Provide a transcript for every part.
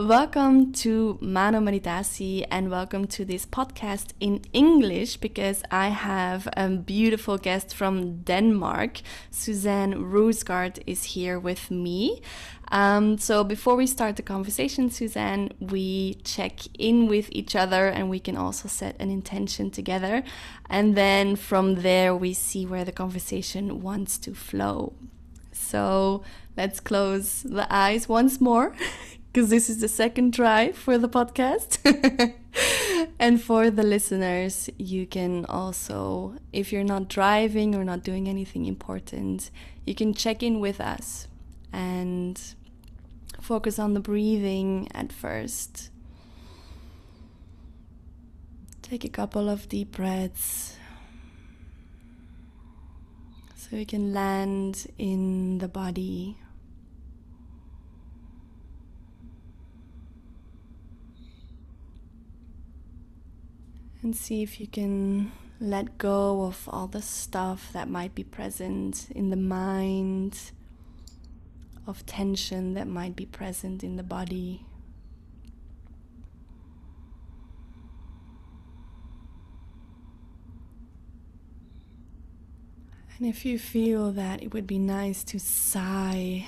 Welcome to Mano Meditatie and welcome to this podcast in English because I have a beautiful guest from Denmark. Susanne Roursgaard is here with me. Um, so before we start the conversation, Susanne, we check in with each other and we can also set an intention together. And then from there, we see where the conversation wants to flow. So let's close the eyes once more. because this is the second try for the podcast. and for the listeners, you can also, if you're not driving or not doing anything important, you can check in with us and focus on the breathing at first. Take a couple of deep breaths so you can land in the body. And see if you can let go of all the stuff that might be present in the mind, of tension that might be present in the body. And if you feel that it would be nice to sigh,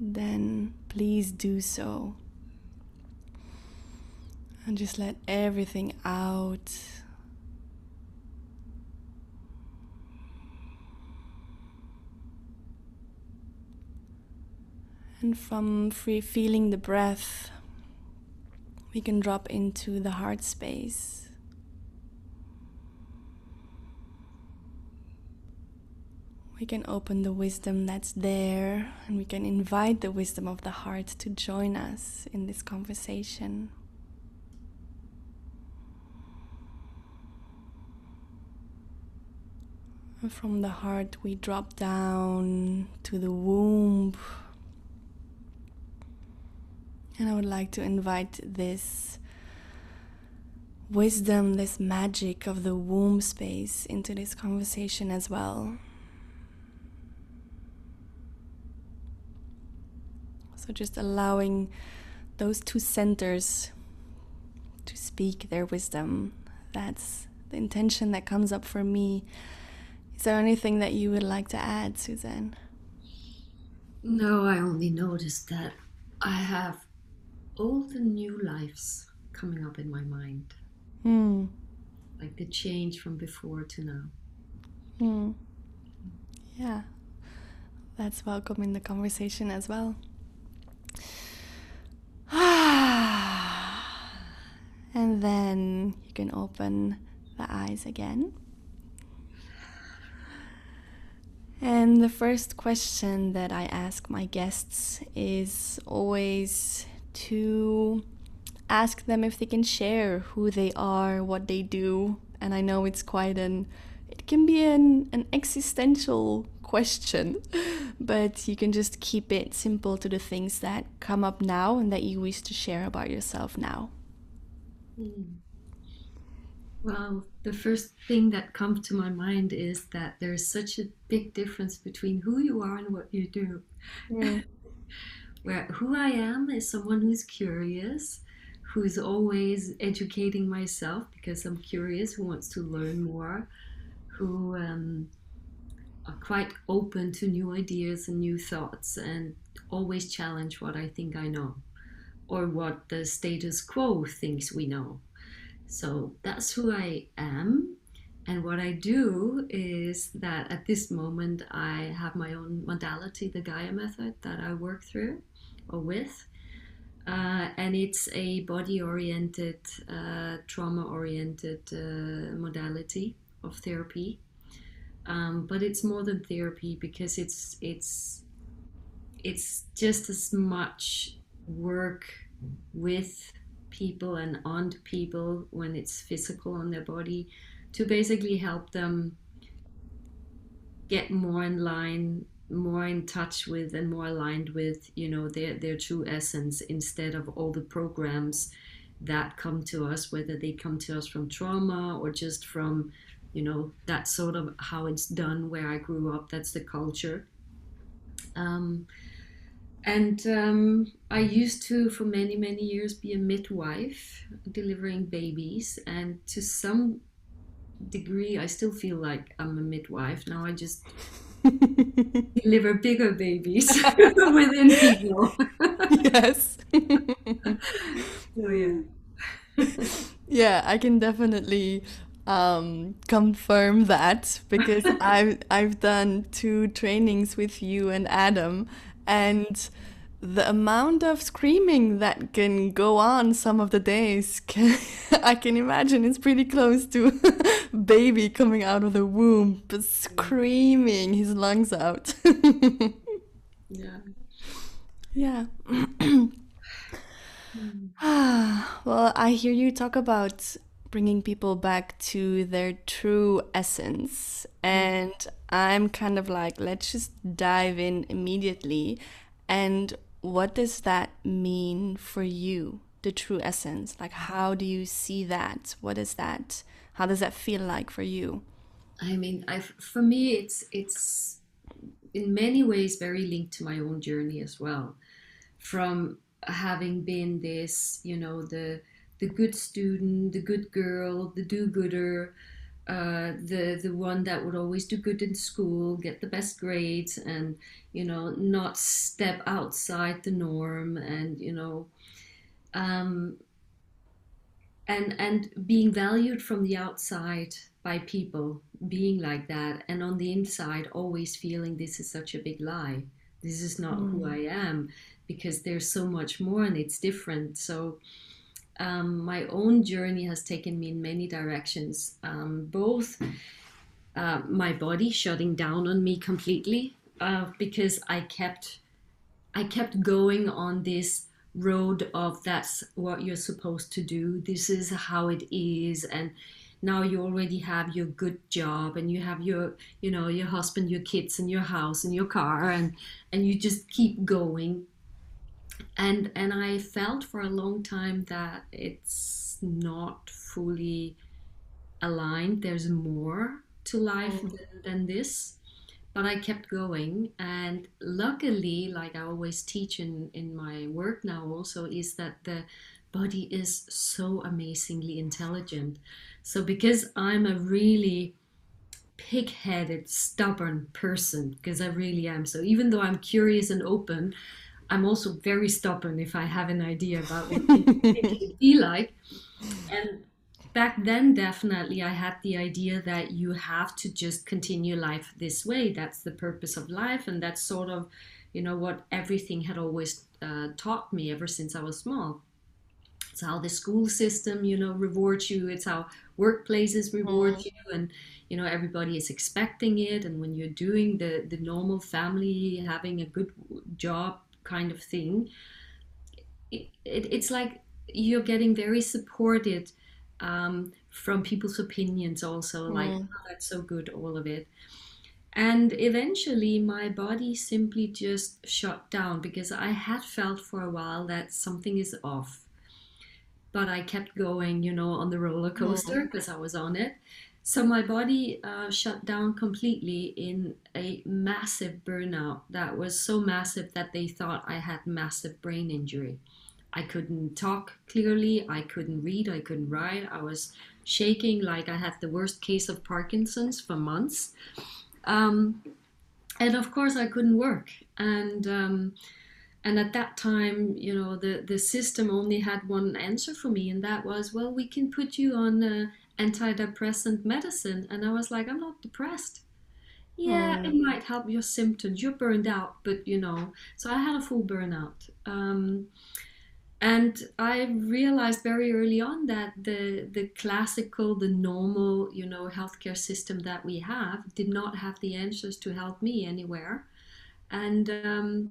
then please do so and just let everything out. And from free feeling the breath, we can drop into the heart space. We can open the wisdom that's there and we can invite the wisdom of the heart to join us in this conversation. From the heart, we drop down to the womb. And I would like to invite this wisdom, this magic of the womb space into this conversation as well. So, just allowing those two centers to speak their wisdom. That's the intention that comes up for me is there anything that you would like to add, Susanne? No, I only noticed that I have all the new lives coming up in my mind. Mm. Like the change from before to now. Mm. Yeah, that's welcome in the conversation as well. and then you can open the eyes again. And the first question that I ask my guests is always to ask them if they can share who they are, what they do. And I know it's quite an, it can be an, an existential question, but you can just keep it simple to the things that come up now and that you wish to share about yourself now. Mm. Well, the first thing that comes to my mind is that there's such a big difference between who you are and what you do. Yeah. Where who I am is someone who's curious, who's always educating myself because I'm curious, who wants to learn more, who um, are quite open to new ideas and new thoughts and always challenge what I think I know or what the status quo thinks we know. So that's who I am. And what I do is that at this moment I have my own modality, the Gaia method that I work through or with. Uh, and it's a body oriented, uh, trauma oriented uh, modality of therapy. Um, but it's more than therapy because it's it's it's just as much work with people and onto people when it's physical on their body to basically help them get more in line more in touch with and more aligned with you know their their true essence instead of all the programs that come to us whether they come to us from trauma or just from you know that's sort of how it's done where i grew up that's the culture. Um, and um, I used to, for many, many years, be a midwife delivering babies. And to some degree, I still feel like I'm a midwife. Now I just deliver bigger babies within people. yes. oh, yeah. yeah, I can definitely um, confirm that because I've I've done two trainings with you and Adam, and the amount of screaming that can go on some of the days can, I can imagine it's pretty close to baby coming out of the womb but screaming his lungs out. Yeah. Yeah. Hmm. Well I hear you talk about bringing people back to their true essence. Mm. And I'm kind of like let's just dive in immediately. And what does that mean for you the true essence? Like how do you see that? What is that? How does that feel like for you? I mean i for me it's it's in many ways very linked to my own journey as well. From having been this you know the the good student the good girl the do-gooder uh, the the one that would always do good in school, get the best grades, and you know not step outside the norm, and you know, um, and and being valued from the outside by people, being like that, and on the inside always feeling this is such a big lie. This is not mm. who I am because there's so much more and it's different. So um, my own journey has taken me in many directions. Um, both uh, my body shutting down on me completely uh, because I kept I kept going on this road of that's what you're supposed to do. This is how it is, and now you already have your good job and you have your you know your husband, your kids, and your house and your car, and and you just keep going and and I felt for a long time that it's not fully aligned. There's more to life mm. than, than this, but I kept going. And luckily, like I always teach in in my work now, also is that the body is so amazingly intelligent. So because I'm a really pig-headed, stubborn person, because I really am. So even though I'm curious and open, I'm also very stubborn if I have an idea about what it would be like. And back then, definitely, I had the idea that you have to just continue life this way. That's the purpose of life. And that's sort of, you know, what everything had always uh, taught me ever since I was small. It's how the school system, you know, rewards you. It's how workplaces reward mm. you. And, you know, everybody is expecting it. And when you're doing the, the normal family, having a good job, kind of thing it, it, it's like you're getting very supported um, from people's opinions also mm. like oh, that's so good all of it and eventually my body simply just shut down because i had felt for a while that something is off but i kept going you know on the roller coaster because mm. i was on it so my body uh, shut down completely in a massive burnout that was so massive that they thought I had massive brain injury. I couldn't talk clearly, I couldn't read, I couldn't write. I was shaking like I had the worst case of Parkinson's for months. Um, and of course, I couldn't work. And um, and at that time, you know, the the system only had one answer for me, and that was, well, we can put you on. Antidepressant medicine and i was like i'm not depressed. Yeah mm. it might help your symptoms. You're burned out but you know. So i had a full burnout. Um, and i realized very early on that the the classical the normal you know healthcare system that we have did not have the answers to help me anywhere. And um,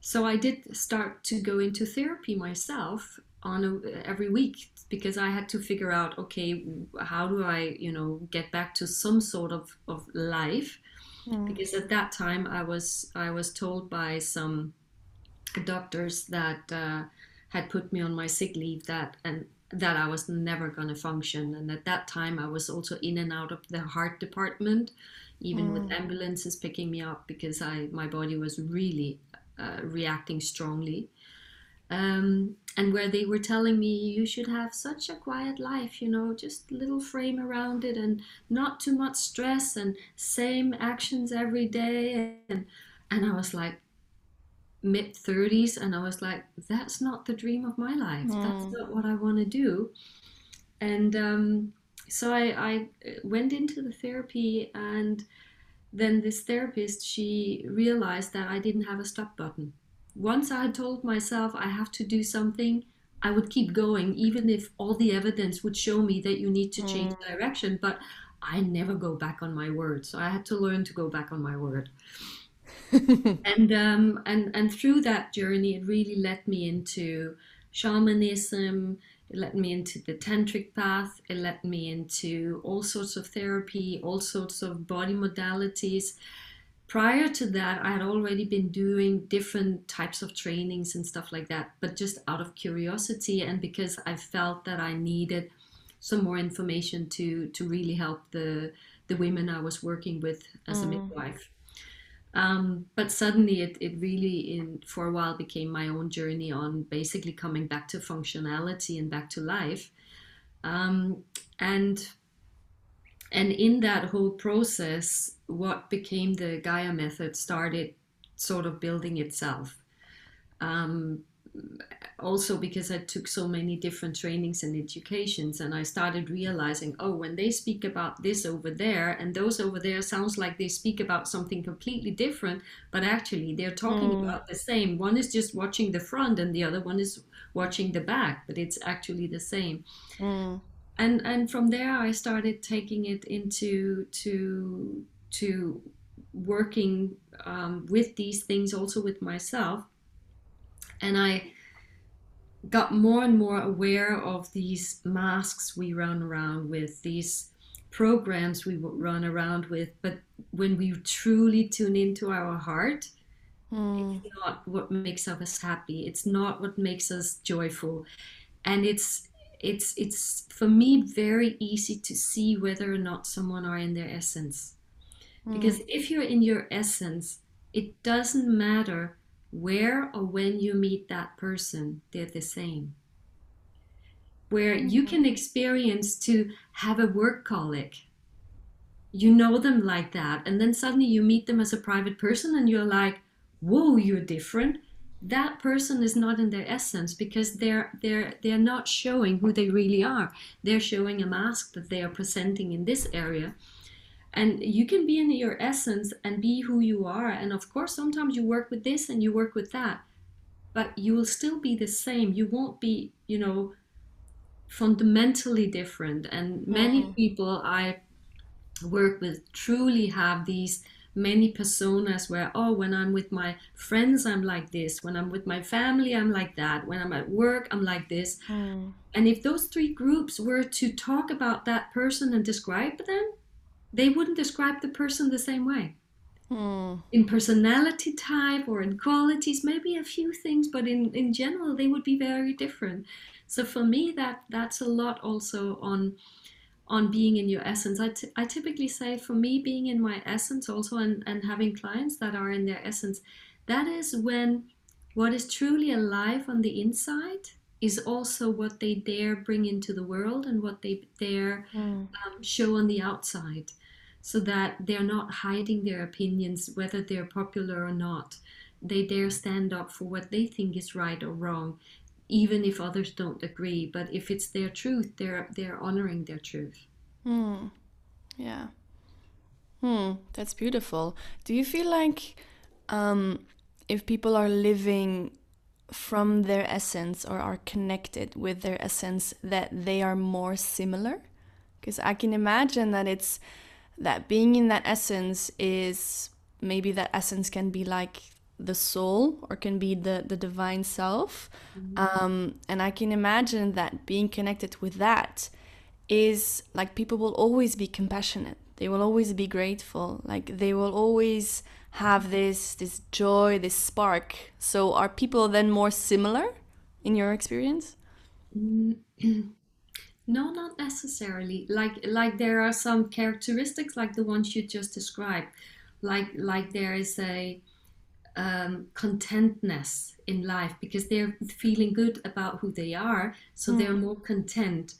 so i did start to go into therapy myself on a, every week because I had to figure out okay how do I you know get back to some sort of, of life mm. because at that time I was I was told by some doctors that uh, had put me on my sick leave that and that I was never going to function and at that time I was also in and out of the heart department even mm. with ambulances picking me up because I my body was really uh, reacting strongly. Um, and where they were telling me you should have such a quiet life, you know, just little frame around it and not too much stress and same actions every day. And, and I was like, mid 30s, and I was like, that's not the dream of my life. Mm. That's not what I want to do. And um, so I, I went into the therapy and then this therapist she realized that i didn't have a stop button once i had told myself i have to do something i would keep going even if all the evidence would show me that you need to change mm. direction but i never go back on my word so i had to learn to go back on my word and um and and through that journey it really led me into shamanism it led me into the tantric path. It led me into all sorts of therapy, all sorts of body modalities. Prior to that, I had already been doing different types of trainings and stuff like that, but just out of curiosity and because I felt that I needed some more information to to really help the the women I was working with as mm. a midwife. Um, but suddenly it, it really in for a while became my own journey on basically coming back to functionality and back to life um, and and in that whole process what became the gaia method started sort of building itself um, also because I took so many different trainings and educations and I started realizing, oh, when they speak about this over there and those over there sounds like they speak about something completely different, but actually they're talking mm. about the same. One is just watching the front and the other one is watching the back, but it's actually the same. Mm. And and from there I started taking it into to to working um, with these things also with myself and I got more and more aware of these masks we run around with, these programs we run around with. But when we truly tune into our heart, mm. it's not what makes us happy. It's not what makes us joyful, and it's it's it's for me very easy to see whether or not someone are in their essence. Mm. Because if you're in your essence, it doesn't matter where or when you meet that person, they're the same. Where you mm-hmm. can experience to have a work colleague. You know them like that, and then suddenly you meet them as a private person and you're like, whoa, you're different. That person is not in their essence because they're they're they're not showing who they really are. They're showing a mask that they are presenting in this area and you can be in your essence and be who you are. And of course sometimes you work with this and you work with that but you will still be the same. You won't be you know fundamentally different. And many mm. people i work with truly have these many personas where oh when i'm with my friends i'm like this. When i'm with my family i'm like that. When i'm at work i'm like this. Mm. and if those three groups were to talk about that person and describe them they wouldn't describe the person the same way. Hmm. In personality type or in qualities, maybe a few things, but in, in general, they would be very different. So for me, that that's a lot also on on being in your essence. I, t- I typically say for me, being in my essence also and, and having clients that are in their essence, that is when what is truly alive on the inside is also what they dare bring into the world and what they dare mm. um, show on the outside so that they're not hiding their opinions, whether they're popular or not. They dare stand up for what they think is right or wrong, even if others don't agree. But if it's their truth, they're they're honoring their truth. Hmm. Yeah. Hmm. That's beautiful. Do you feel like um, if people are living from their essence or are connected with their essence, that they are more similar? Because I can imagine that it's that being in that essence is maybe that essence can be like the soul or can be the the divine self. Mm-hmm. um, and i can imagine that being connected with that is like people will always be compassionate. They will always be grateful. Like they will always have this this joy this spark. So are people then more similar in your experience? Mm-hmm. No, not necessarily. Like like there are some characteristics like the ones you just described. Like like there is a um, contentness in life because they're feeling good about who they are, so mm. they're more content.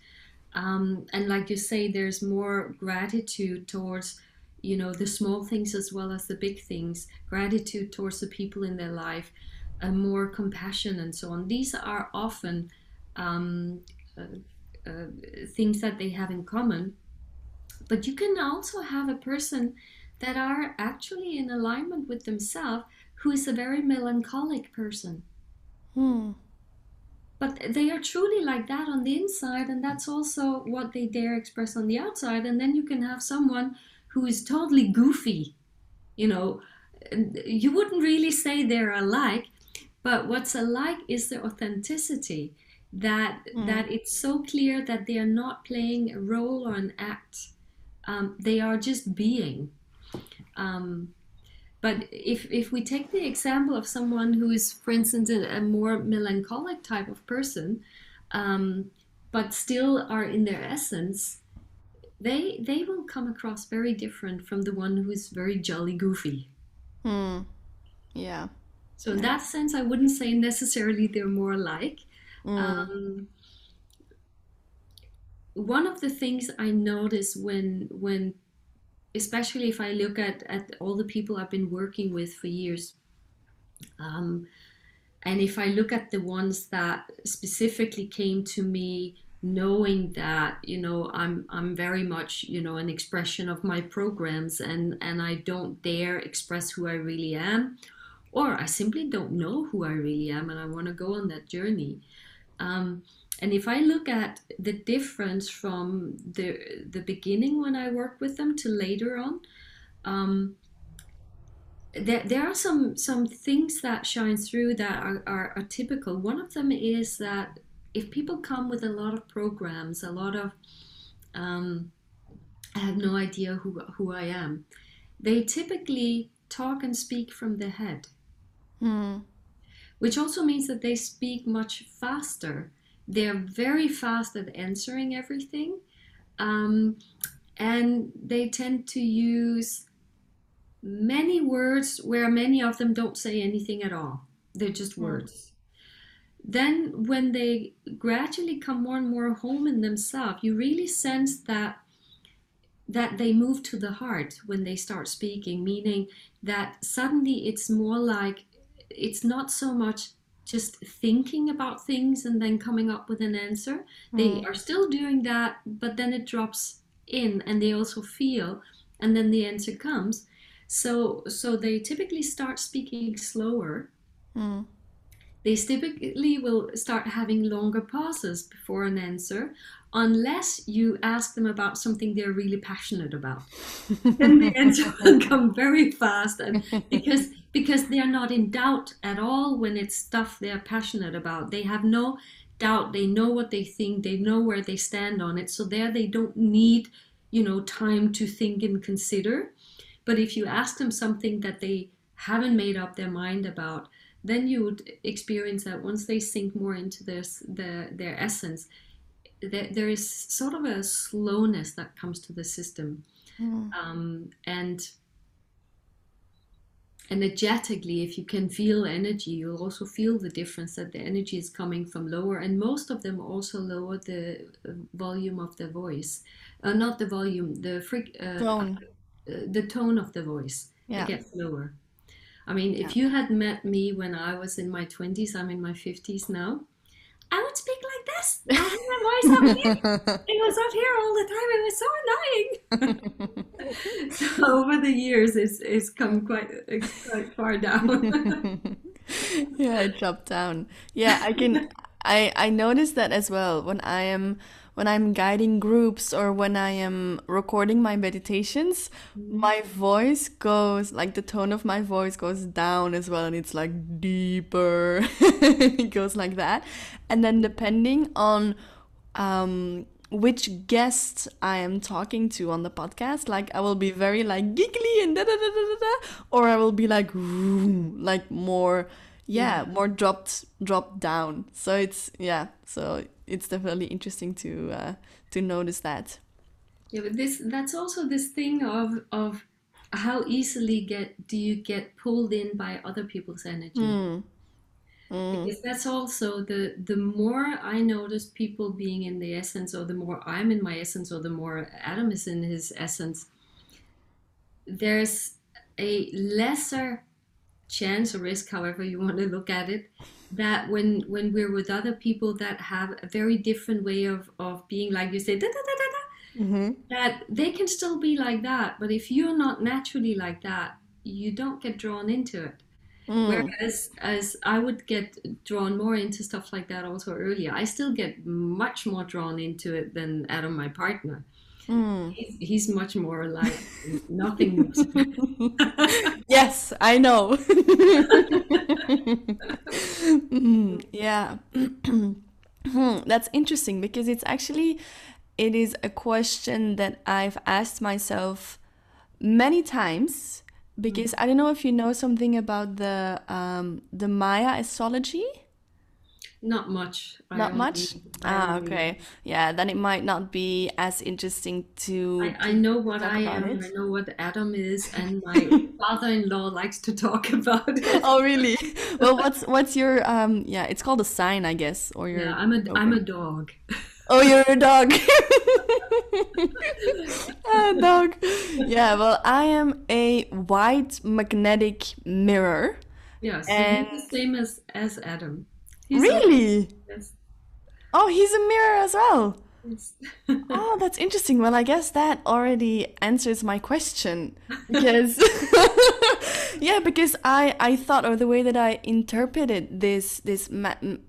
Um, and like you say, there's more gratitude towards you know the small things as well as the big things gratitude towards the people in their life and more compassion and so on these are often um, uh, uh, things that they have in common but you can also have a person that are actually in alignment with themselves who is a very melancholic person hmm. but they are truly like that on the inside and that's also what they dare express on the outside and then you can have someone who is totally goofy. You know, you wouldn't really say they're alike, but what's alike is the authenticity that mm. that it's so clear that they are not playing a role or an act. Um, they are just being. Um, but if, if we take the example of someone who is, for instance, a, a more melancholic type of person, um, but still are in their essence, they they will come across very different from the one who is very jolly goofy. Hmm. Yeah. So in that sense, I wouldn't say necessarily they're more alike. Mm. Um, one of the things I notice when when especially if I look at, at all the people I've been working with for years, um, and if I look at the ones that specifically came to me knowing that you know i'm i'm very much you know an expression of my programs and and i don't dare express who i really am or i simply don't know who i really am and i want to go on that journey um, and if i look at the difference from the the beginning when i work with them to later on um, there, there are some some things that shine through that are, are, are typical one of them is that if people come with a lot of programs, a lot of, um, I have no idea who, who I am, they typically talk and speak from the head. Mm. Which also means that they speak much faster. They're very fast at answering everything. Um, and they tend to use many words where many of them don't say anything at all. They're just mm. words then when they gradually come more and more home in themselves you really sense that that they move to the heart when they start speaking meaning that suddenly it's more like it's not so much just thinking about things and then coming up with an answer. Mm. they are still doing that but then it drops in and they also feel and then the answer comes. So so they typically start speaking slower. Mm. They typically will start having longer pauses before an answer unless you ask them about something they're really passionate about. then the answer will come very fast and because because they're not in doubt at all when it's stuff they're passionate about. They have no doubt. They know what they think. They know where they stand on it. So there they don't need, you know, time to think and consider. But if you ask them something that they haven't made up their mind about, then you would experience that once they sink more into this the, their essence there, there is sort of a slowness that comes to the system mm. um, and energetically if you can feel energy you'll also feel the difference that the energy is coming from lower and most of them also lower the uh, volume of the voice uh, not the volume the freak uh, tone uh, the tone of the voice yeah. it gets lower I mean, if you had met me when I was in my 20s, I'm in my 50s now, I would speak this. I had my voice up here. It was up here all the time. It was so annoying. so over the years, it's, it's come quite, quite far down. yeah, it dropped down. Yeah, I can. I I noticed that as well when I am when I'm guiding groups or when I am recording my meditations, my voice goes like the tone of my voice goes down as well, and it's like deeper. it goes like that, and then depending on um, which guest I am talking to on the podcast. Like I will be very like giggly and da da da da da, or I will be like like more yeah, yeah, more dropped dropped down. So it's yeah, so it's definitely interesting to uh, to notice that. Yeah, but this that's also this thing of of how easily get do you get pulled in by other people's energy? Mm. Mm. Because that's also the the more I notice people being in the essence, or the more I'm in my essence, or the more Adam is in his essence, there's a lesser chance or risk, however you want to look at it, that when when we're with other people that have a very different way of of being, like you say, da, da, da, da, da, hmm that they can still be like that. But if you're not naturally like that, you don't get drawn into it. Mm. Whereas as I would get drawn more into stuff like that also earlier, I still get much more drawn into it than Adam, my partner. Mm. He's, he's much more like nothing yes, I know. Mm, yeah. Hmm, That's interesting because it's actually it is a question that I've asked myself many times because I don't know if you know something about the um the Maya astrology. Not much. I Not much? Ah, okay. Yeah, then it might not be as interesting to I, I know what I am. it. I know what Adam is, and my father-in-law likes to talk about it. Oh, really? Well, what's what's your um yeah, it's called a sign, I guess, or your Yeah, I'm a I'm okay. a dog. Oh, you're a dog. a dog. Yeah, well, I am a white magnetic mirror. Yeah, so And- the same as as Adam. He's Really? Yes, Oh, he's a mirror as well. yes. Oh, that's interesting. Well, I guess that already answers my question because yeah, because I I thought or the way that I interpreted this this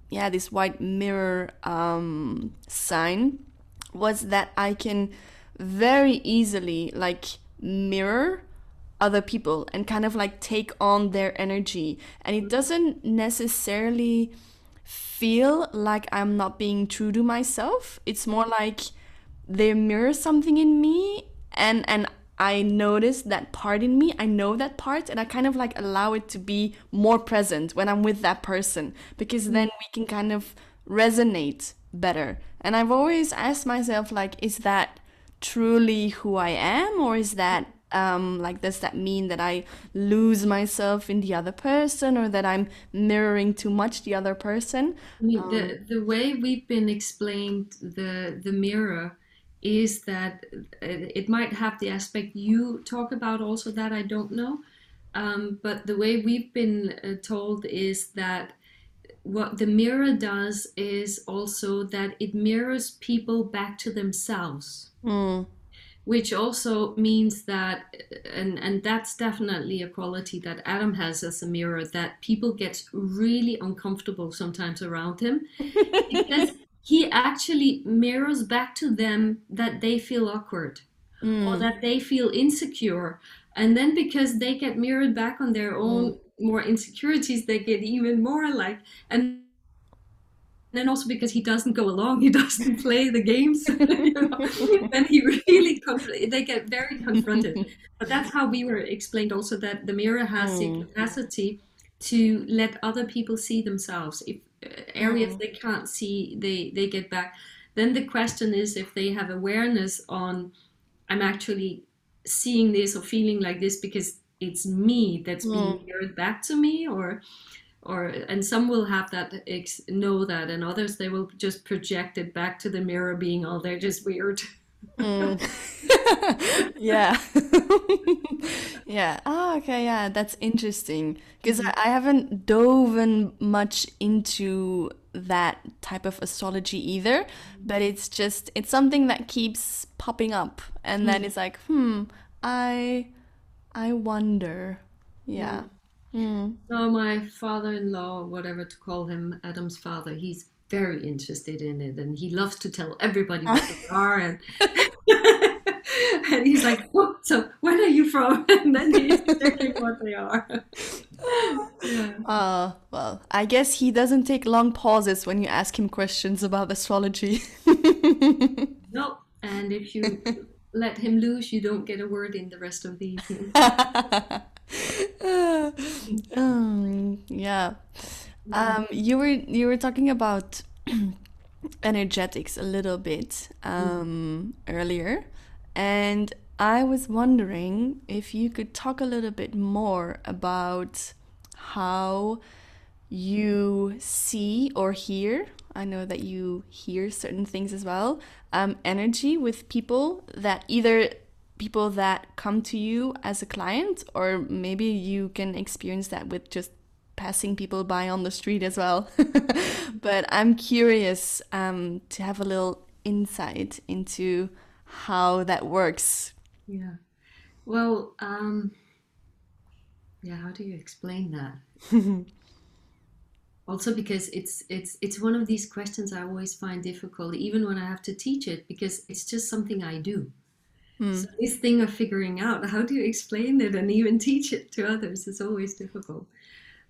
yeah this white mirror um sign was that I can very easily like mirror other people and kind of like take on their energy and it doesn't necessarily feel like I'm not being true to myself. It's more like they mirror something in me and and I notice that part in me. I know that part and I kind of like allow it to be more present when I'm with that person because then we can kind of resonate better. And I've always asked myself like is that truly who I am or is that um like does that mean that I lose myself in the other person or that I'm mirroring too much the other person? I mean, Um, the the way we've been explained the the mirror is that it, might have the aspect you talk about also that I don't know, um, but the way we've been uh, told is that what the mirror does is also that it mirrors people back to themselves. Mm, which also means that and and that's definitely a quality that adam has as a mirror that people get really uncomfortable sometimes around him because he actually mirrors back to them that they feel awkward or mm, that they feel insecure. And then because they get mirrored back on their own more insecurities they get even more like and then also because he doesn't go along he doesn't play the games you know, then he really conf- they get very confronted. But that's how we were explained also that the mirror has the Mm. capacity to let other people see themselves. If uh, areas Mm. they can't see they they get back. Then the question is if they have awareness on i'm actually seeing this or feeling like this because it's me that's being mirrored back to me or or and some will have that ex- know that and others they will just project it back to the mirror being oh they're just weird mm. yeah. yeah. Oh, okay. Yeah, that's interesting because I, I haven't dove in much into that type of astrology either, but it's just it's something that keeps popping up, and then it's like, hmm, I, I wonder. Yeah. Mm. No my father-in-law whatever to call him adam's father he's very interested in it and he loves to tell everybody what they are and and he's like oh, so when are you from and then he's checking what they are yeah. Uh, well, I guess he doesn't take long pauses when you ask him questions about astrology. no and if you let him loose you don't get a word in the rest of the evening um, yeah. Um, you were you were talking about energetics a little bit um, earlier, and I was wondering if you could talk a little bit more about how you see or hear. I know that you hear certain things as well. Um, energy with people that either people that come to you as a client, or maybe you can experience that with just passing people by on the street as well. but I'm curious um, to have a little insight into how that works. Yeah. Well, um, yeah. How do you explain that? also, because it's it's it's one of these questions I always find difficult, even when I have to teach it, because it's just something I do. Hmm. So this thing of figuring out how do you explain it and even teach it to others is always difficult.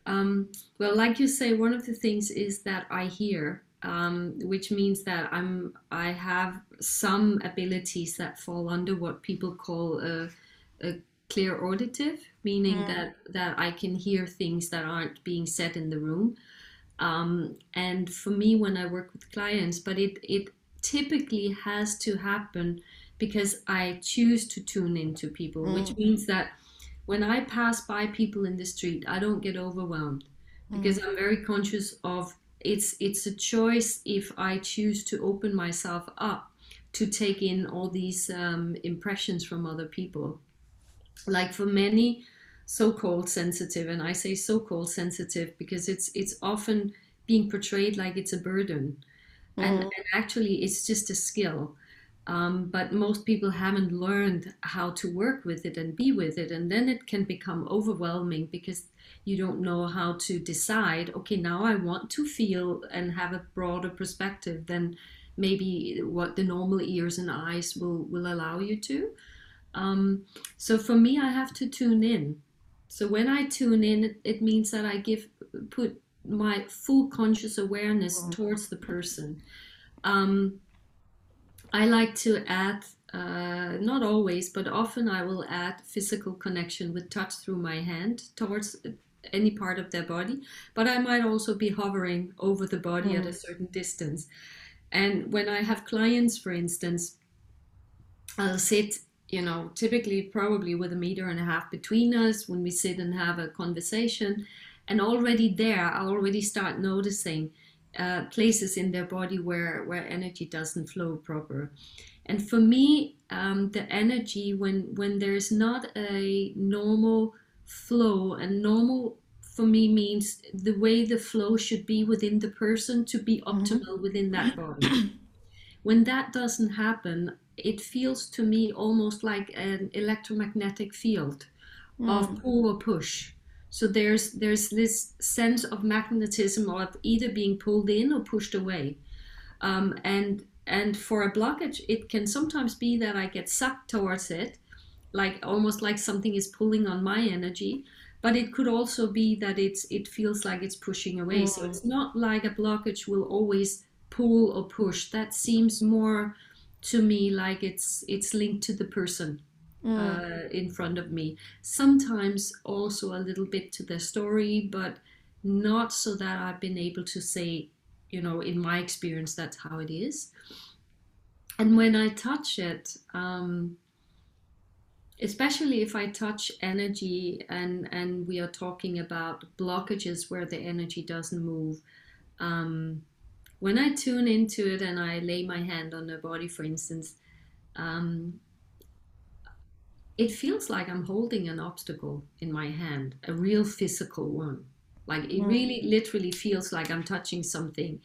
Um, well, like you say, one of the things is that I hear, um, which means that I'm I have some abilities that fall under what people call a, a clairauditive, meaning mm. that that I can hear things that aren't being said in the room. Um, and for me, when I work with clients, but it it typically has to happen because I choose to tune into people, mm. which means that when I pass by people in the street, I don't get overwhelmed because mm. I'm very conscious of it's it's a choice if I choose to open myself up to take in all these um, impressions from other people. Like for many so-called sensitive, and I say so-called sensitive because it's it's often being portrayed like it's a burden, mm. and, and actually it's just a skill. Um, but most people haven't learned how to work with it and be with it. And then it can become overwhelming because you don't know how to decide, okay, now I want to feel and have a broader perspective than maybe what the normal ears and eyes will, will allow you to. Um, so for me, I have to tune in. So when I tune in, it, it means that I give put my full conscious awareness mm-hmm. towards the person. Um, I like to add, uh, not always, but often I will add physical connection with touch through my hand towards any part of their body. But I might also be hovering over the body mm. at a mm. certain distance. And when I have clients, for instance, I'll sit, you know, typically probably with a meter and a half between us when we sit and have a conversation. And already there, I already start noticing uh, places in their body where, where energy doesn't flow proper. And for me, um, the energy, when, when there's not a normal flow, and normal for me means the way the flow should be within the person to be mm-hmm. optimal mm-hmm. within that body. when that doesn't happen, it feels to me almost like an electromagnetic field mm. of pull or push. So there's there's this sense of magnetism of either being pulled in or pushed away, um, and and for a blockage, it can sometimes be that I get sucked towards it, like almost like something is pulling on my energy. But it could also be that it's it feels like it's pushing away. Mm. So it's not like a blockage will always pull or push. That seems more to me like it's it's linked to the person mm. uh, in front of me. Sometimes also a little bit to the story, but not so that I've been able to say, you know, in my experience, that's how it is. And when I touch it, um, especially if I touch energy and, and we are talking about blockages where the energy doesn't move, um, when I tune into it and I lay my hand on the body, for instance, um, it feels like I'm holding an obstacle in my hand, a real physical one. Like it really literally feels like I'm touching something.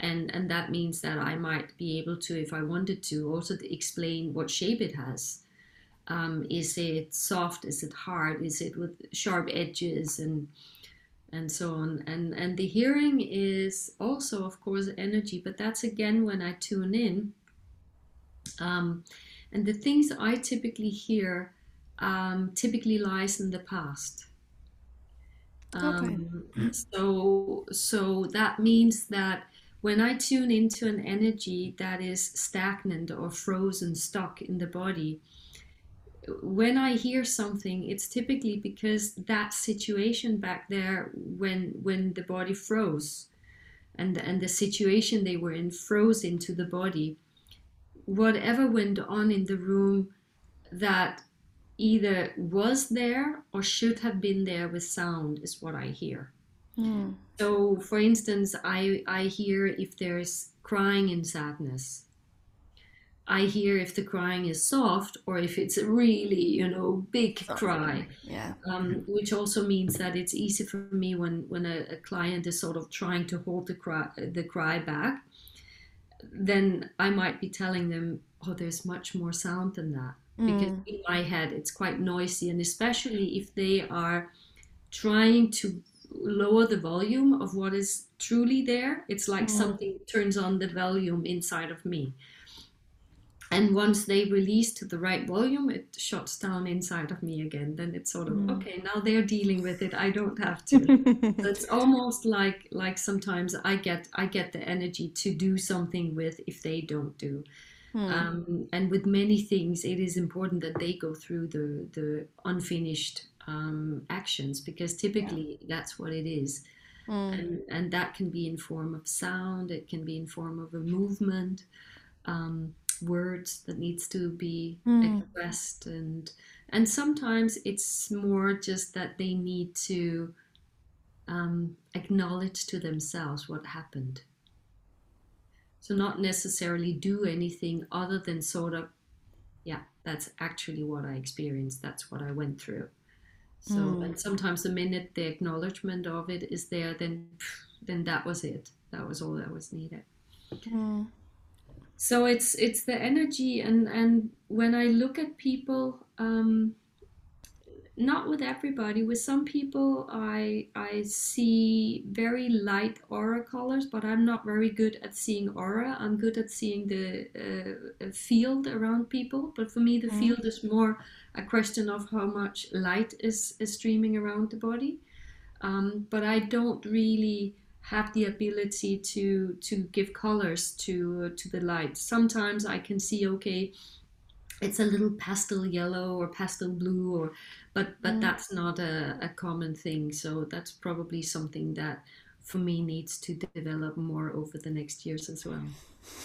And, and that means that I might be able to, if I wanted to, also to explain what shape it has. Um, is it soft? Is it hard? Is it with sharp edges and and so on? And and the hearing is also, of course, energy, but that's again when I tune in. Um, and the things I typically hear um, typically lies in the past. Um, okay. So, so that means that when I tune into an energy that is stagnant or frozen, stuck in the body, when I hear something, it's typically because that situation back there, when when the body froze, and and the situation they were in froze into the body. Whatever went on in the room that either was there or should have been there with sound is what I hear. Mm. So, for instance, I, I hear if there's crying in sadness. I hear if the crying is soft or if it's a really, you know, big soft. cry. Yeah. Um, which also means that it's easy for me when when a, a, client is sort of trying to hold the cry the cry back. Then I might be telling them, "Oh, there's much more sound than that." Because mm. in my head it's quite noisy and especially if they are trying to lower the volume of what is truly there it's like mm. something turns on the volume inside of me and once they release to the right volume it shuts down inside of me again then it's sort of mm. okay now they're dealing with it i don't have to so it's almost like like sometimes i get i get the energy to do something with if they don't do Hmm. Um, and with many things, it is important that they go through the, the unfinished um, actions because typically yeah. that's what it is. Mm. And, and that can be in form of sound, it can be in form of a movement, um, words that needs to be mm. expressed, and and sometimes it's more just that they need to um, acknowledge to themselves what happened. So not necessarily do anything other than sort of, yeah, that's actually what I experienced. That's what I went through. So mm. and sometimes the minute the acknowledgement of it is there, then then that was it. That was all that was needed. Mm. So it's it's the energy and and when I look at people, um, not with everybody. With some people, I I see very light aura colors, but I'm not very good at seeing aura. I'm good at seeing the uh, field around people. But for me, the mm. field is more a question of how much light is is streaming around the body. Um, but I don't really have the ability to to give colors to to the light. Sometimes I can see okay it's a little pastel yellow or pastel blue or but but mm. that's not a, a common thing. So that's probably something that for me needs to develop more over the next years as well.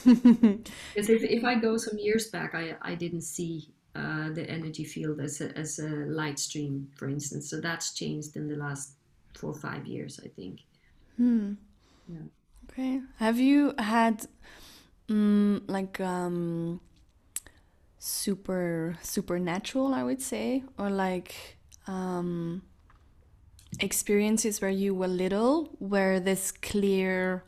Because if, if i go some years back i, I didn't see uh, the energy field as a, as a light stream for instance. So that's changed in the last four or five years i think. Hmm. yeah. Okay. Have you had um, like um super supernatural i would say or like um experiences where you were little where this clear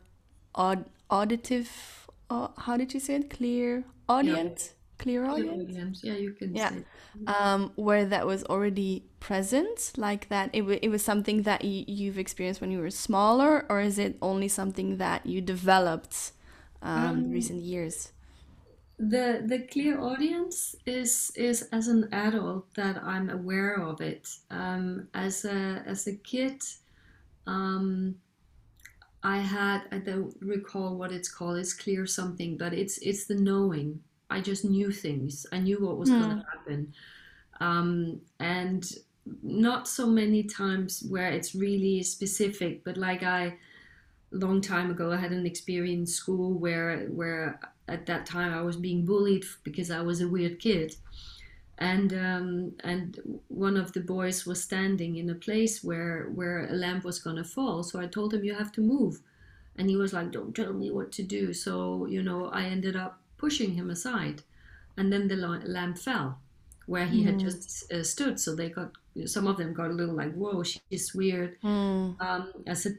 aud auditive uh, how did you say it? Clear audience? Yeah. clairaudience? audience. Yeah you can yeah. um where that was already present like that it, it was something that you've experienced when you were smaller or is it only something that you developed um, um recent years the the clairaudience is is as an adult that I'm aware of it. Um, as a as a kid, um, I had I don't recall what it's called. It's clear something, but it's it's the knowing. I just knew things. I knew what was mm. going to happen, um, and not so many times where it's really specific. But like I, long time ago, I had an experience in school where where at that time I was being bullied because I was a weird kid. And um, and one of the boys was standing in a place where where a lamp was gonna fall. So I told him you have to move, and he was like, "Don't tell me what to do." So you know I ended up pushing him aside, and then the lamp fell where he mm. had just uh, stood. So they got some of them got a little like, "Whoa, she's weird." Mm. Um, as a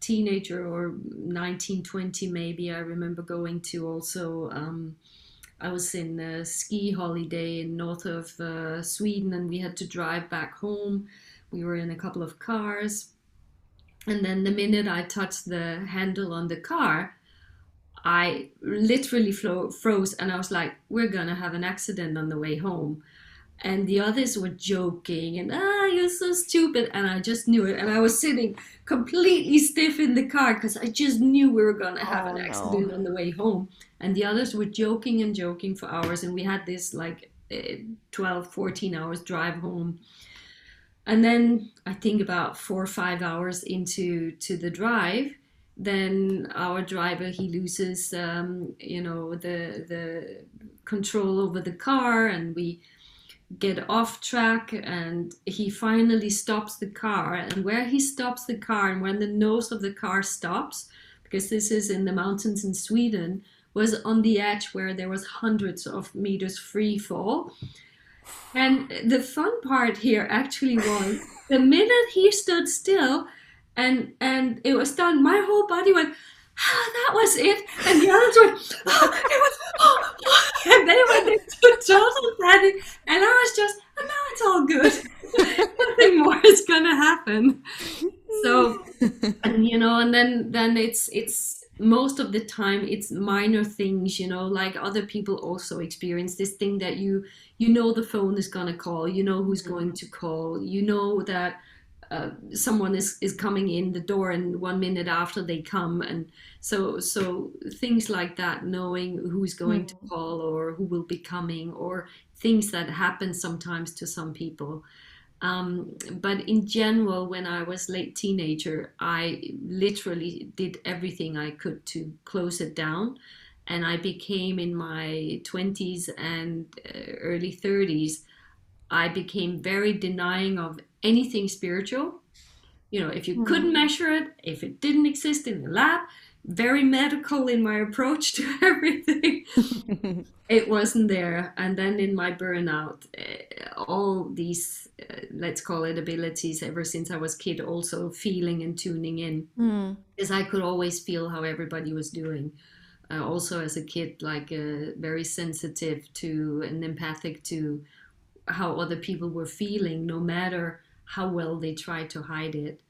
teenager or 19, 20 maybe, I remember going to also. Um, I was in a ski holiday in north of uh, Sweden, and we had to drive back home. We were in a couple of cars, and then the minute I touched the handle on the car, I literally flo- froze and I was like, we're gonna have an accident on the way home. And the others were joking and, ah, you're so stupid. And I just knew it. And I was sitting completely stiff in the car because I just knew we were gonna have oh, an accident no. on the way home. And the others were joking and joking for hours. And we had this like eh, 12, 14 hours drive home. And then I think about four or five hours into to the drive, then our driver he loses um, you know the the control over the car and we get off track and he finally stops the car. And where he stops the car and when the nose of the car stops because this is in the mountains in Sweden was on the edge where there was hundreds of meters free fall. And the fun part here actually was the minute he stood still and and it was done my whole body went ah, that was it. And the others went, oh, it was, oh, oh. and they went into total panic. And I was just, ah, oh, no, it's all good. Nothing more is gonna happen. So, and you know, and then then it's it's most of the time it's minor things, you know, like other people also experience this thing that you you know the phone is gonna call, you know who's going mm-hmm. to call, you know that uh, someone is, is coming in the door and one minute after they come. And so so things like that knowing who's going mm. to call or who will be coming or things that happen sometimes to some people. Um, but in general when i was late teenager i literally did everything i could to close it down. And i became in my 20s and uh, early 30s I became very denying of anything spiritual. You know, if you mm. couldn't measure it, if it didn't exist in the lab, very medical in my approach to everything. it wasn't there. And then in my burnout, uh, all these, uh, let's call it abilities, ever since I was kid, also feeling and tuning in, mm. because I could always feel how everybody was doing. Uh, also, as a kid, like uh, very sensitive to and empathic to how other people were feeling, no matter how well they try to hide it.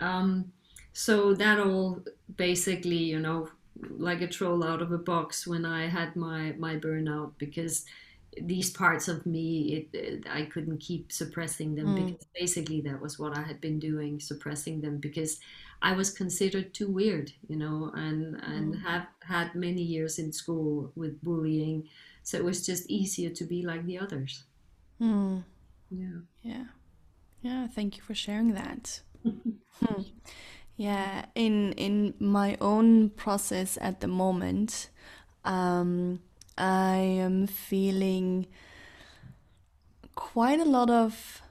Um, so that all basically, you know, like a troll out of a box when I had my my burnout because these parts of me it, it, i couldn't keep suppressing them mm. because basically that was what i had been doing suppressing them because i was considered too weird you know and and mm. have had many years in school with bullying so it was just easier to be like the others Mm. Yeah. Yeah. Yeah. Thank you for sharing that. hmm. Yeah. In in my own process at the moment, um, I am feeling quite a lot of.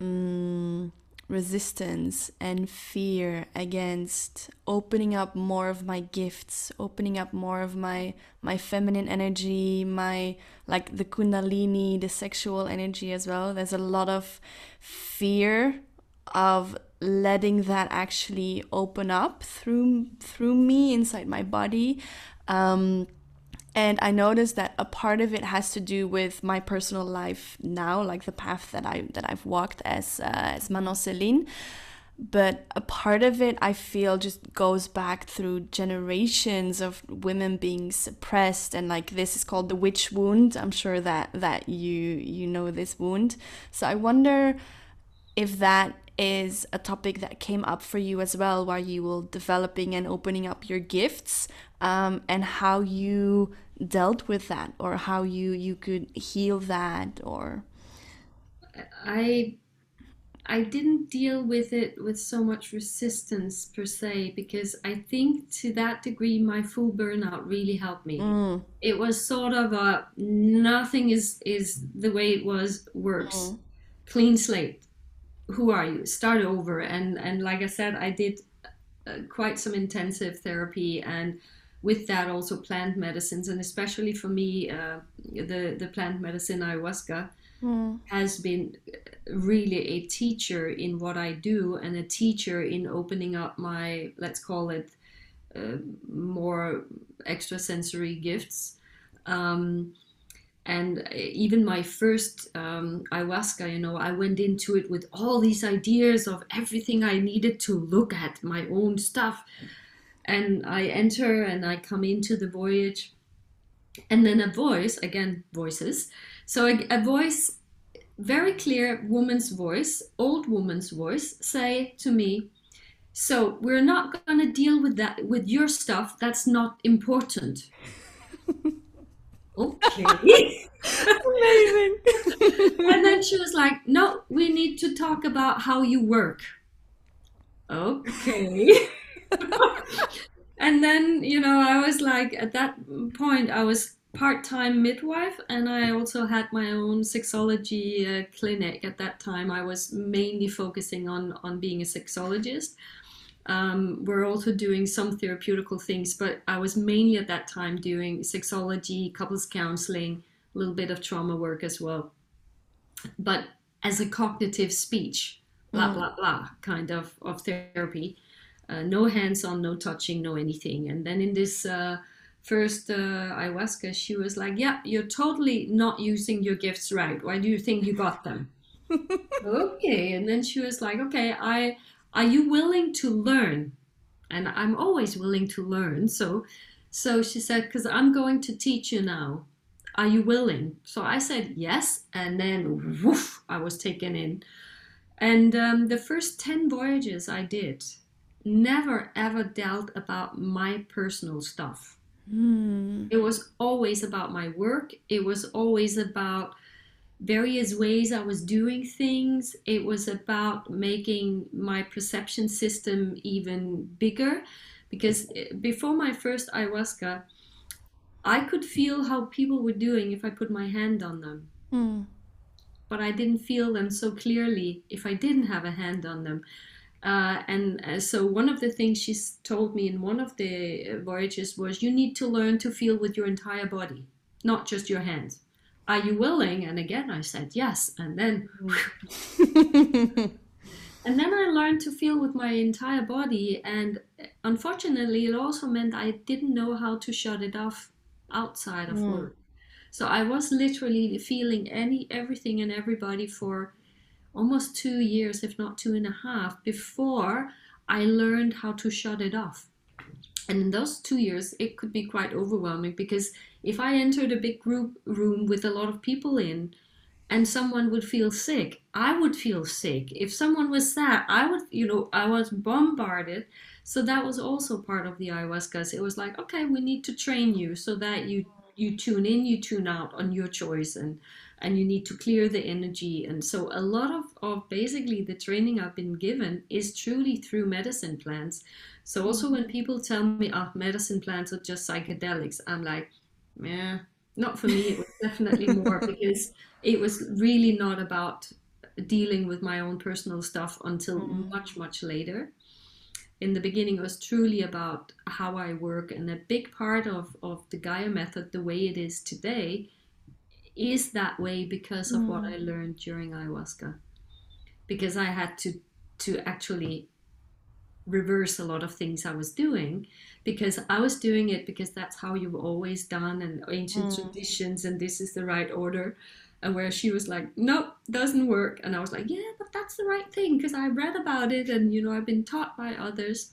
Um, resistance and fear against opening up more of my gifts opening up more of my my feminine energy my like the kundalini the sexual energy as well. There's a lot of fear of letting that actually open up through through me inside my body. Um and I noticed that a part of it has to do with my personal life now, like the path that I that I've walked as uh, as Manon Celine. But a part of it, I feel, just goes back through generations of women being suppressed, and like this is called the witch wound. I'm sure that that you you know this wound. So I wonder if that is a topic that came up for you as well while you were developing and opening up your gifts um, and how you dealt with that or how you you could heal that or? I i didn't deal with it with so much resistance per se because i think to that degree my full burnout really helped me. Mm. it was sort of a nothing is is the way it was works. Mm. clean slate. Who are you? Start over. And and like i said i did uh, quite some intensive therapy and with that also plant medicines and especially for me uh, the the plant medicine ayahuasca mm. has been really a teacher in what I do and a teacher in opening up my let's call it uh, more extrasensory gifts um, and even my first um, ayahuasca you know i went into it with all these ideas of everything i needed to look at my own stuff and I enter and I come into the voyage, and then a voice again voices. So a, a voice, very clear woman's voice, old woman's voice, say to me, "So we're not going to deal with that with your stuff. That's not important." okay. Amazing. and then she was like, "No, we need to talk about how you work." Okay. and then you know i was like at that point i was part-time midwife and i also had my own sexology uh, clinic. At that time i was mainly focusing on on being a sexologist. Um, we're also doing some therapeutical things but i was mainly at that time doing sexology couples counseling a little bit of trauma work as well. But as a cognitive speech blah mm. blah blah kind of of therapy uh, no hands on no touching no anything and then in this uh, first uh, ayahuasca, she was like, "Yeah, you're totally not using your gifts right. Why do you think you got them?" okay, and then she was like, "Okay, I are you willing to learn?" And I'm always willing to learn. So, so she said, "Because I'm going to teach you now. Are you willing?" So I said yes, and then woof, I was taken in. And um, the first ten voyages I did never ever dealt about my personal stuff Mm. It was always about my work. It was always about various ways I was doing things. It was about making my perception system even bigger. Because eh, before my first ayahuasca, I could feel how people were doing if I put my hand on them. Mm. But I didn't feel them so clearly if I didn't have a hand on them. Uh, and uh, so one of the things she's told me in one of the voyages was you need to learn to feel with your entire body, not just your hands. Are you willing? And again, I said yes. And then, and then I learned to feel with my entire body. And unfortunately, it also meant I didn't know how to shut it off outside of mm. work. So I was literally feeling any everything and everybody for almost two years, if not two and a half, before I learned how to shut it off. And in those two years, it could be quite overwhelming because if I entered a big group room with a lot of people in, and someone would feel sick, I would feel sick. If someone was sad, I would, you know, I was bombarded. So that was also part of the ayahuasca. It was like, okay, we need to train you so that you you tune in, you tune out on your choice, and and you need to clear the energy. And so a lot of, of basically the training I've been given is truly through medicine plants. So also when people tell me, oh, medicine plants are just psychedelics, I'm like, yeah, not for me. It was definitely more because it was really not about dealing with my own personal stuff until mm. much, much later. In the beginning, it was truly about how I work, and a big part of, of the Gaia method, the way it is today, is that way because of mm. what I learned during ayahuasca. Because I had to to actually reverse a lot of things I was doing because I was doing it because that's how you've always done and ancient mm. traditions and this is the right order. And where she was like, nope, doesn't work. And I was like, yeah, but that's the right thing because I read about it and, you know, I've been taught by others.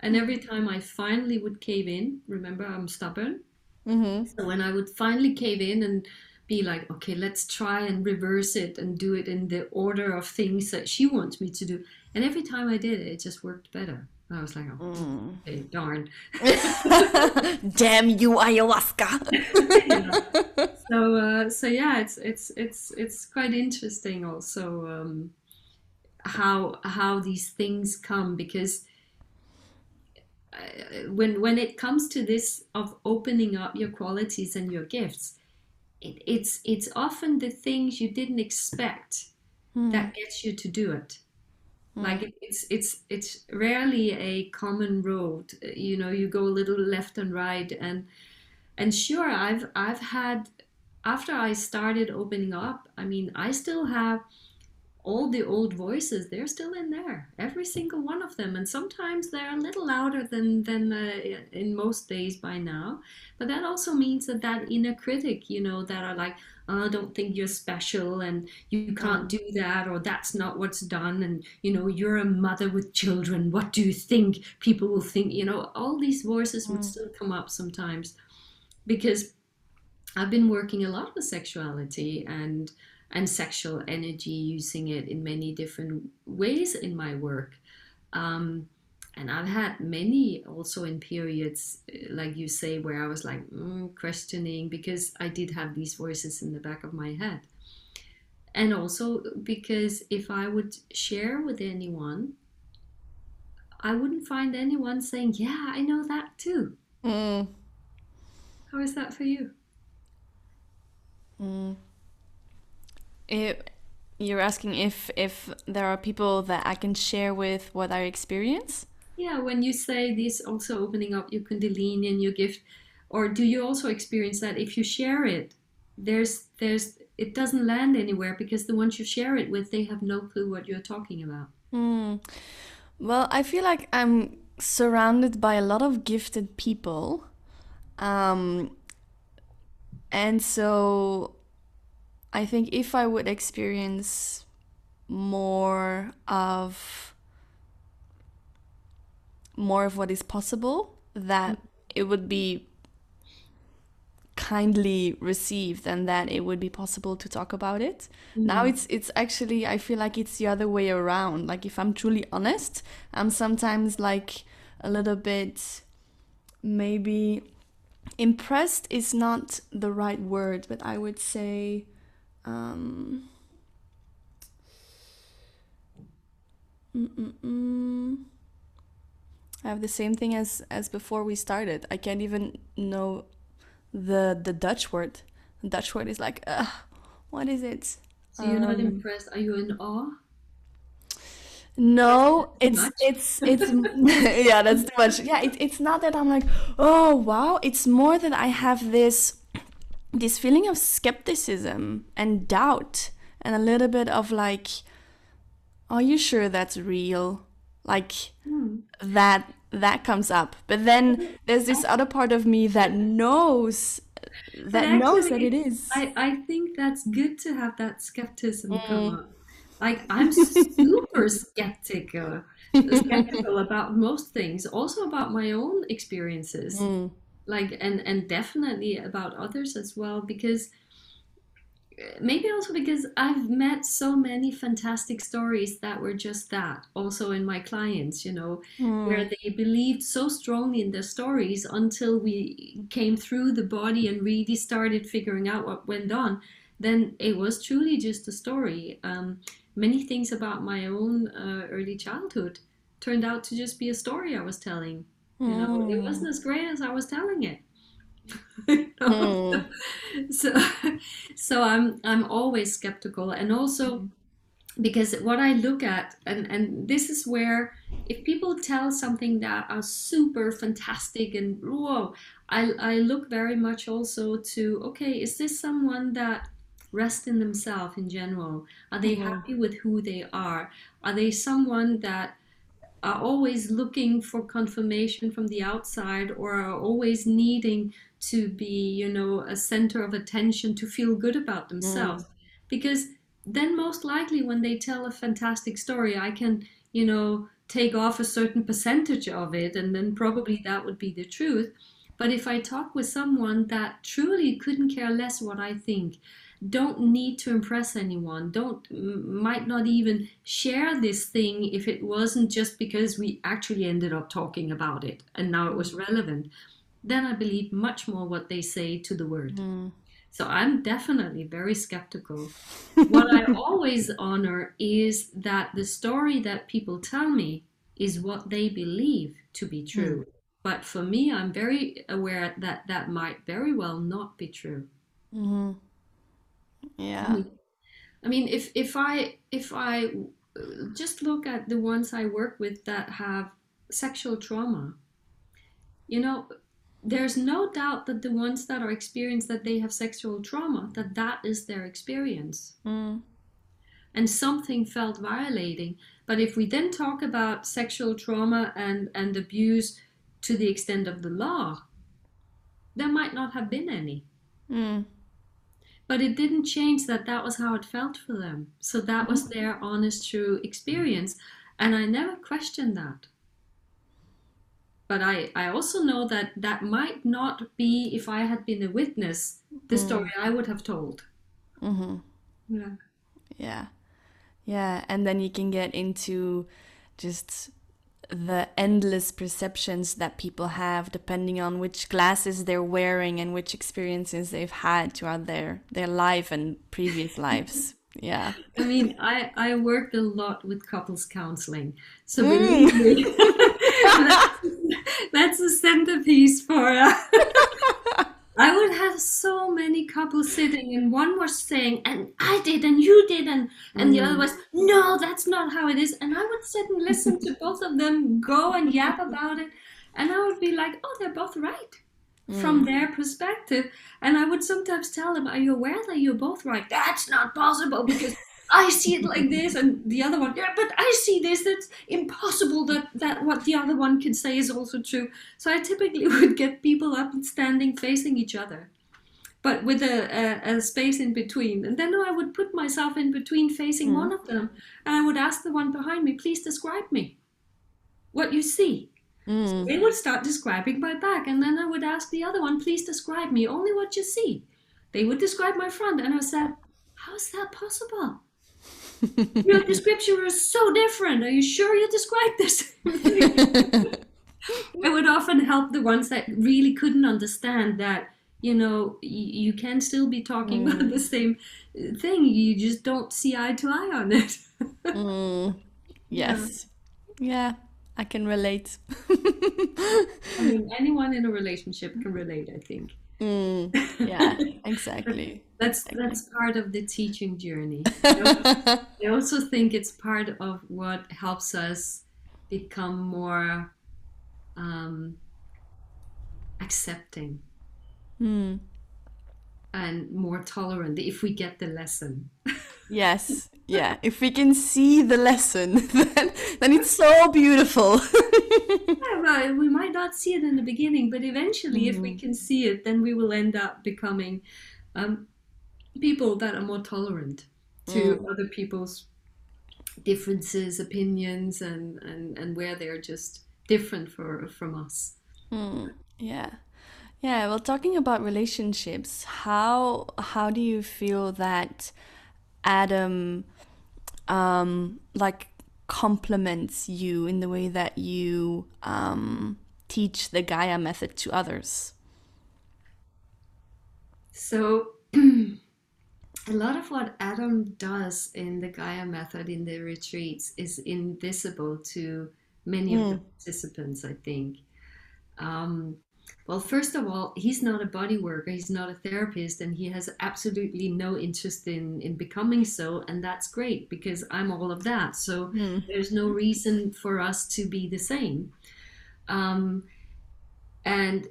And every time I finally would cave in, remember, I'm stubborn. Mm-hmm. So when I would finally cave in and be like, okay, let's try and reverse it and do it in the order of things that she wants me to do. And every time I did it, it just worked better. I was like, oh, mm. okay, darn. Damn you, ayahuasca. yeah. So, uh, so yeah, it's it's it's it's quite interesting also um, how how these things come because uh, when when it comes to this of opening up your qualities and your gifts, it, it's it's often the things you didn't expect mm. that gets you to do it mm. like it, it's it's it's rarely a common road you know you go a little left and right and and sure i've i've had after i started opening up i mean i still have all the old voices they're still in there every single one of them. And sometimes they're a little louder than than uh, in most days by now. But that also means that that inner critic you know that are like oh, i don't think you're special and you can't do that or that's not what's done and you know you're a mother with children. What do you think people will think? You know all these voices would mm. still come up sometimes. Because i've been working a lot with sexuality and and sexual energy, using it in many different ways in my work. Um, and I've had many also in periods, like you say, where I was like mm, questioning because I did have these voices in the back of my head. And also because if I would share with anyone, I wouldn't find anyone saying, Yeah, I know that too. Mm. How is that for you? Mm. It, you're asking if if there are people that I can share with what I experience. Yeah, when you say this, also opening up your Kundalini and your gift, or do you also experience that if you share it, there's there's it doesn't land anywhere because the ones you share it with, they have no clue what you're talking about. Mm. Well, I feel like I'm surrounded by a lot of gifted people. Um, and so I think if I would experience more of more of what is possible, that it would be kindly received and that it would be possible to talk about it. Mm. Now it's it's actually I feel like it's the other way around. Like if I'm truly honest, I'm sometimes like a little bit maybe impressed is not the right word, but I would say um, mm -mm -mm. I have the same thing as as before we started. I can't even know the the Dutch word. The Dutch word is like, uh, what is it? So you're not um, impressed? Are you in awe? No, it's it's it's yeah, that's too much. Yeah, it, it's not that I'm like, oh wow. It's more that I have this this feeling of skepticism and doubt and a little bit of like are you sure that's real? Like hmm. that that comes up. But then there's this other part of me that knows that actually, knows that it is. I, I think that's good to have that skepticism mm. come up. Like i'm super skeptical skeptical about most things also about my own experiences. Mm like and and definitely about others as well because maybe also because I've met so many fantastic stories that were just that also in my clients, you know, mm. where they believed so strongly in their stories until we came through the body and really started figuring out what went on. Then it was truly just a story. Um, many things about my own uh, early childhood turned out to just be a story I was telling. You know, it wasn't as great as I was telling it. mm. so so i'm i'm always skeptical and also because what i look at and and this is where if people tell something that are super fantastic and whoa i i look very much also to okay is this someone that rest in themselves in general are they mm-hmm. happy with who they are are they someone that are always looking for confirmation from the outside or are always needing to be, you know, a center of attention to feel good about themselves. Mm. Because then, most likely, when they tell a fantastic story, I can, you know, take off a certain percentage of it, and then probably that would be the truth. But if I talk with someone that truly couldn't care less what I think, don't need to impress anyone don't might not even share this thing if it wasn't just because we actually ended up talking about it and now it was relevant then i believe much more what they say to the word mm. so i'm definitely very skeptical what i always honor is that the story that people tell me is what they believe to be true mm. but for me i'm very aware that that might very well not be true mm-hmm. Yeah. I mean, if if I if I just look at the ones I work with that have sexual trauma, you know, there's no doubt that the ones that are experienced that they have sexual trauma, that that is their experience. Mm. And something felt violating. But if we then talk about sexual trauma and, and abuse to the extent of the law, there might not have been any. Mm but it didn't change that that was how it felt for them so that was mm-hmm. their honest true experience and i never questioned that but i i also know that that might not be if i had been a witness the mm. story i would have told mm-hmm. yeah yeah yeah and then you can get into just the endless perceptions that people have depending on which glasses they're wearing and which experiences they've had throughout their their life and previous lives. Yeah. I mean i i worked a lot with couples counseling. So mm. that's, that's a centerpiece for uh, I would have so many couples sitting and one was saying and i did and you did and and mm. the other mm. was no that's not how it is and i would sit and listen to both of them go and yap about it and i would be like oh they're both right mm. from their perspective and i would sometimes tell them are you aware that you're both right that's not possible because I see it like this, and the other one, yeah, but I see this. That's impossible that that what the other one can say is also true. So I typically would get people up and standing facing each other, but with a, a, a space in between. And then I would put myself in between, facing mm. one of them, and I would ask the one behind me, "Please describe me. What you see." Mm. So they would start describing my back, and then I would ask the other one, "Please describe me. Only what you see." They would describe my front, and I said, "How is that possible?" Your description was so different. Are you sure you described this? it would often help the ones that really couldn't understand that you know you, can still be talking mm. about the same thing you just don't see eye to eye on it mm. yes yeah. yeah i can relate i mean anyone in a relationship can relate i think mm. yeah exactly that's that's part of the teaching journey. I also think it's part of what helps us become more um, accepting mm. and more tolerant if we get the lesson. yes, yeah. If we can see the lesson, then, then it's so beautiful. yeah, well, we might not see it in the beginning, but eventually, mm. if we hmm. can see it, then we will end up becoming um, people that are more tolerant to mm. other people's differences, opinions, and, and, and where they're just different for, from us. Mm. Yeah. Yeah, well, talking about relationships, how how do you feel that Adam, um, like complements you in the way that you um, teach the Gaia method to others? So a lot of what Adam does in the Gaia method in the retreats is invisible to many mm. of the hmm. participants, I think. Um, well, first of all, he's not a body worker, he's not a therapist, and he has absolutely no interest in, in becoming so. And that's great because I'm all of that. So mm. there's no reason for us to be the same. Um, and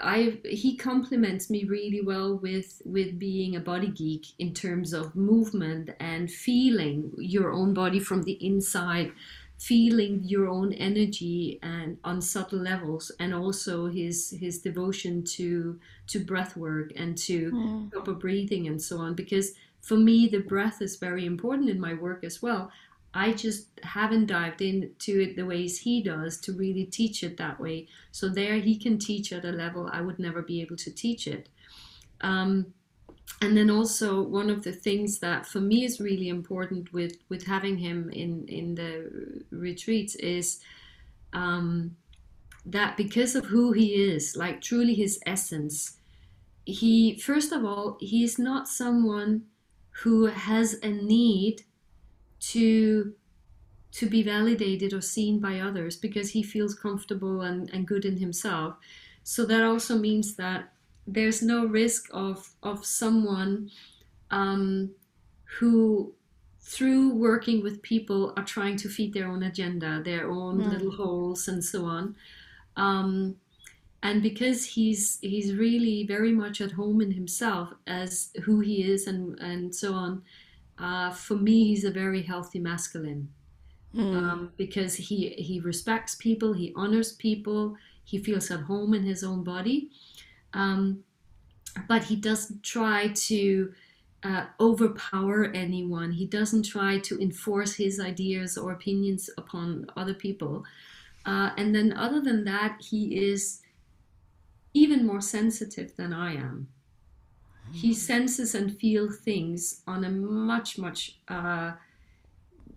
I he complements me really well with with being a body geek in terms of movement and feeling your own body from the inside, feeling your own energy and on subtle levels, and also his his devotion to to breath work and to mm. proper breathing and so on. Because for me, the breath is very important in my work as well. I just haven't dived into it the ways he does to really teach it that way. So there he can teach at a level I would never be able to teach it. Um, and then also one of the things that for me is really important with with having him in in the retreats is um, that because of who he is, like truly his essence, he first of all he's not someone who has a need to to be validated or seen by others because he feels comfortable and, and good in himself. So that also means that there's no risk of of someone um, who through working with people are trying to feed their own agenda, their own mm. little holes and so on. Um, and because he's he's really very much at home in himself as who he is and and so on uh, for me, he's a very healthy masculine mm. um, because he he respects people, he honors people, he feels at home in his own body, um, but he doesn't try to uh, overpower anyone. He doesn't try to enforce his ideas or opinions upon other people. Uh, and then, other than that, he is even more sensitive than I am he senses and feels things on a much much uh,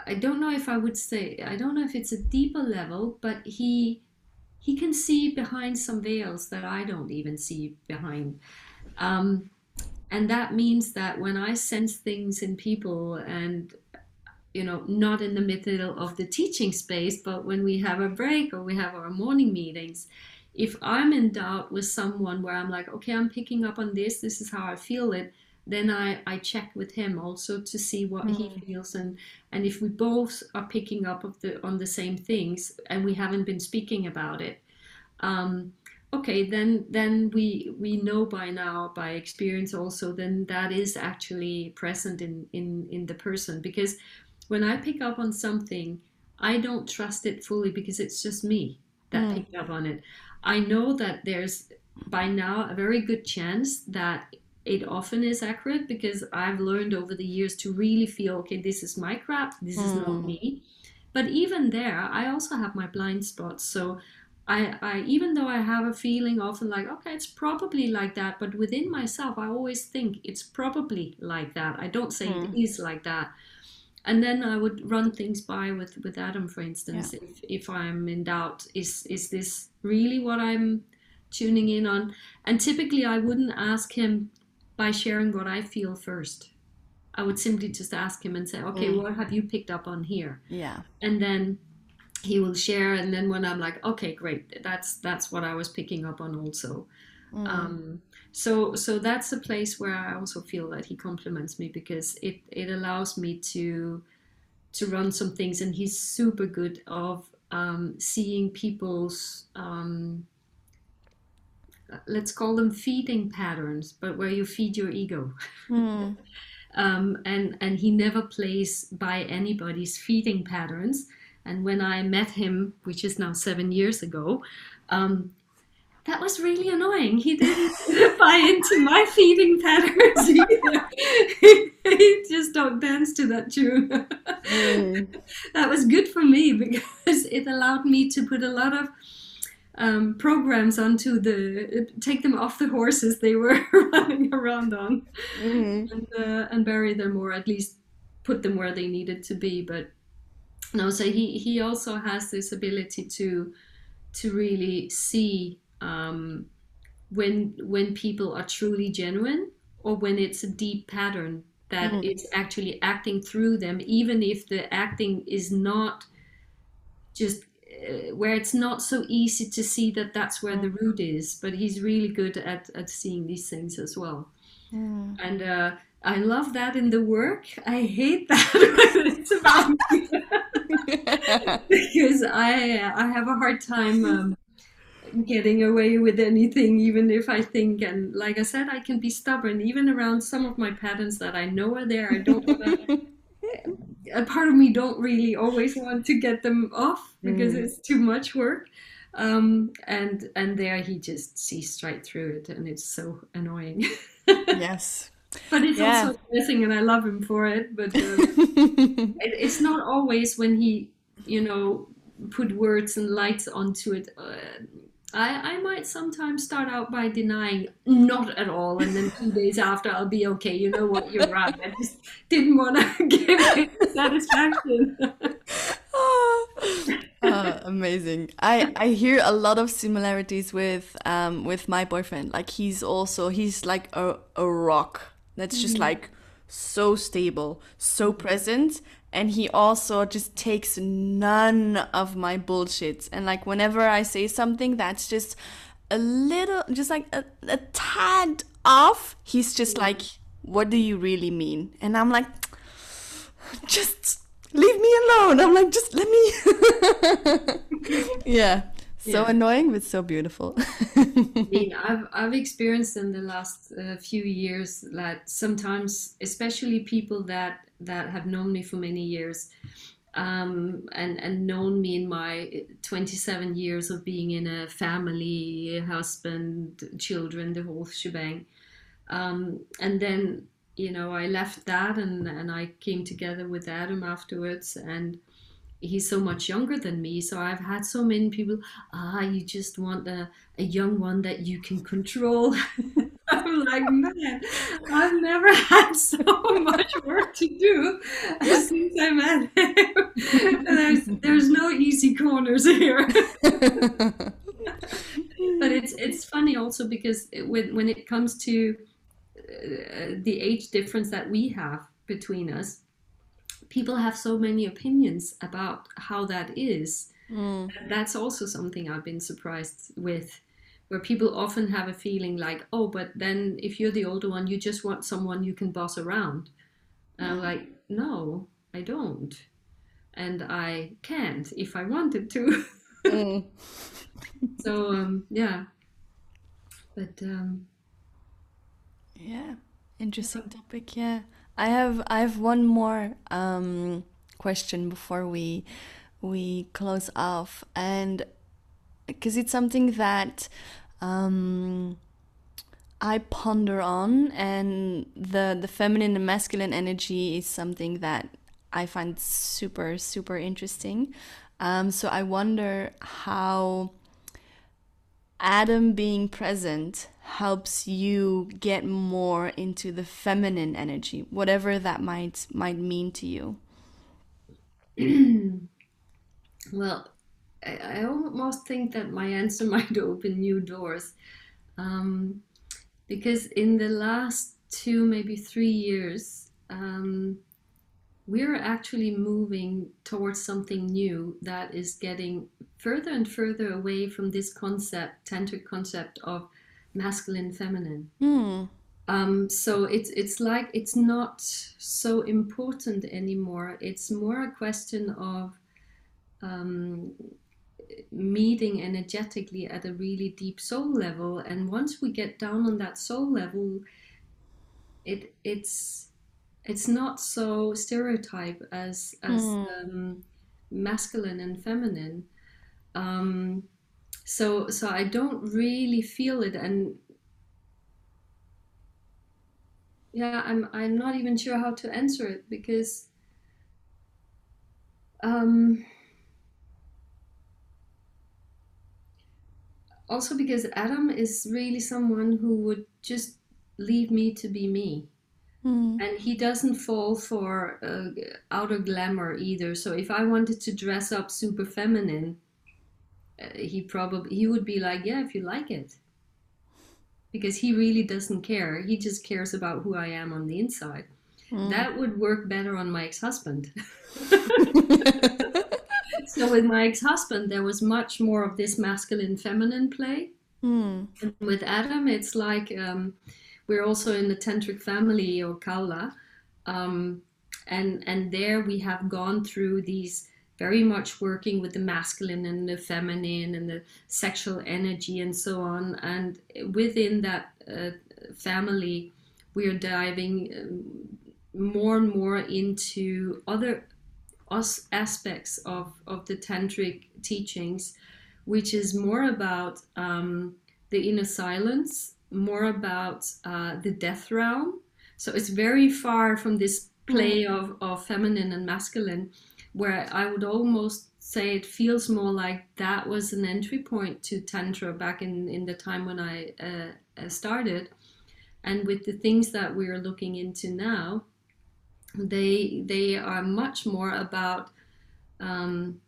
i don't know if i would say i don't know if it's a deeper level but he he can see behind some veils that i don't even see behind. Um, and that means that when i sense things in people and you know not in the middle of the teaching space but when we have a break or we have our morning meetings if I'm in doubt with someone where I'm like, okay, I'm picking up on this, this is how I feel it, then I, I check with him also to see what mm. he feels and and if we both are picking up of the on the same things and we haven't been speaking about it, um, okay, then then we we know by now by experience also then that is actually present in in in the person because when I pick up on something, I don't trust it fully because it's just me that mm. picked up on it. I know that there's by now a very good chance that it often is accurate because I've learned over the years to really feel okay, this is my crap, this mm. is not hmm. me. But even there, I also have my blind spots. So I, I even though I have a feeling often like okay it's probably like that but within myself I always think it's probably like that I don't say mm. it hmm. like that and then I would run things by with with Adam, for instance, yeah. if if I'm in doubt, is is this really what I'm tuning in on? And typically, I wouldn't ask him by sharing what I feel first. I would simply just ask him and say, okay, mm. what have you picked up on here? Yeah. And then he will share, and then when I'm like, okay, great, that's that's what I was picking up on also. Mm. Um, so so that's a place where I also feel that he complements me because it it allows me to to run some things, and he's super good of um, seeing people's um, let's call them feeding patterns, but where you feed your ego. Mm. um, and and he never plays by anybody's feeding patterns. And when I met him, which is now seven years ago, um, that was really annoying. He didn't buy into my feeding patterns either. he just don't dance to that tune. Mm. that was good for me because it allowed me to put a lot of um, programs onto the take them off the horses they were running around on mm-hmm. and, uh, and bury them or at least put them where they needed to be. But no, so he he also has this ability to to really see um, when when people are truly genuine or when it's a deep pattern that mm-hmm. is actually acting through them even if the acting is not just where it's not so easy to see that that's where the mm. root is but he's really good at, at seeing these things as well mm. and uh, i love that in the work i hate that when it's about me because i i have a hard time um, getting away with anything, even if I think, and like I said, I can be stubborn, even around some of my patterns that I know are there. I don't want to. a part of me don't really always want to get them off because mm. it's too much work. Um, and and there he just sees straight through it, and it's so annoying. yes. But it's yeah. also blessing, and I love him for it. But uh, it, it's not always when he, you know, put words and lights onto it. Uh, I, I might sometimes start out by denying not at all, and then two days after I'll be okay. You know what? You're right. I just didn't want to give it satisfaction. oh, amazing! I I hear a lot of similarities with um with my boyfriend. Like he's also he's like a a rock that's just mm-hmm. like so stable, so present, and he also just takes none of my bullshits. And like whenever i say something that's just a little just like a, a tad off he's just like what do you really mean? And i'm like just leave me alone. I'm like just let me yeah. So yeah. annoying but so beautiful. I've, I've experienced in the last uh, few years that sometimes especially people that that have known me for many years um, and and known me in my 27 years of being in a family, husband, children, the whole shebang. Um, and then you know I left that and and I came together with Adam afterwards and he's so much younger than me so i've had so many people ah you just want a, a young one that you can control I'm like, man, I've never had so much work to do since I met him. there's there's no easy corners here. but it's it's funny also because when when it comes to uh, the age difference that we have between us, people have so many opinions about how that is. Mm. That's also something I've been surprised with where people often have a feeling like, oh, but then if you're the older one, you just want someone you can boss around. And I'm like, no, I don't. And I can't if I wanted to. mm. so, um, yeah. But, um, yeah, interesting topic. Yeah. I have I have one more um, question before we we close off, and because it's something that um, I ponder on, and the the feminine and masculine energy is something that I find super super interesting. Um, so I wonder how Adam being present helps you get more into the feminine energy, whatever that might might mean to you. well, I, I almost think that my answer might open new doors. Um, because in the last two, maybe three years, um, we're actually moving towards something new that is getting further and further away from this concept, tantric concept of masculine, feminine. Mm. Um, so it's it's like it's not so important anymore. It's more a question of um, meeting energetically at a really deep soul level and once we get down on that soul level it it's it's not so stereotype as as mm. um, masculine and feminine um, so so i don't really feel it and yeah i'm i'm not even sure how to answer it because um also because Adam is really someone who would just leave me to be me. Mm. And he doesn't fall for uh, outer glamour either. So if I wanted to dress up super feminine, uh, he probably he would be like, "Yeah, if you like it." Because he really doesn't care. He just cares about who I am on the inside. Mm. That would work better on my ex-husband. so with my ex-husband there was much more of this masculine feminine play. Mm. and with adam it's like um, we're also in the tantric family or kaula um, and and there we have gone through these very much working with the masculine and the feminine and the sexual energy and so on. And within that uh, family we are diving um, more and more into other aspects of, of the tantric teachings, which is more about um, the inner silence, more about uh, the death realm. So it's very far from this play mm. of, of feminine and masculine, where I would almost say it feels more like that was an entry point to Tantra back in, in the time when I uh, uh started. And with the things that we're looking into now, they they are much more about um,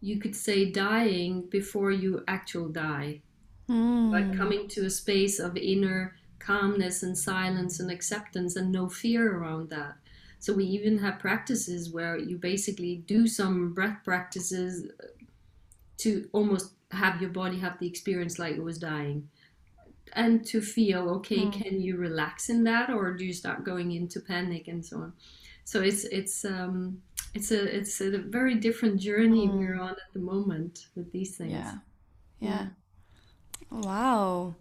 you could say dying before you actual die mm. but coming to a space of inner calmness and silence and acceptance and no fear around that so we even have practices where you basically do some breath practices to almost have your body have the experience like it was dying and to feel okay mm. can you relax in that or do you start going into panic and so on so it's it's um, it's a it's a very different journey mm. we're on at the moment with these things. Yeah, yeah. Wow.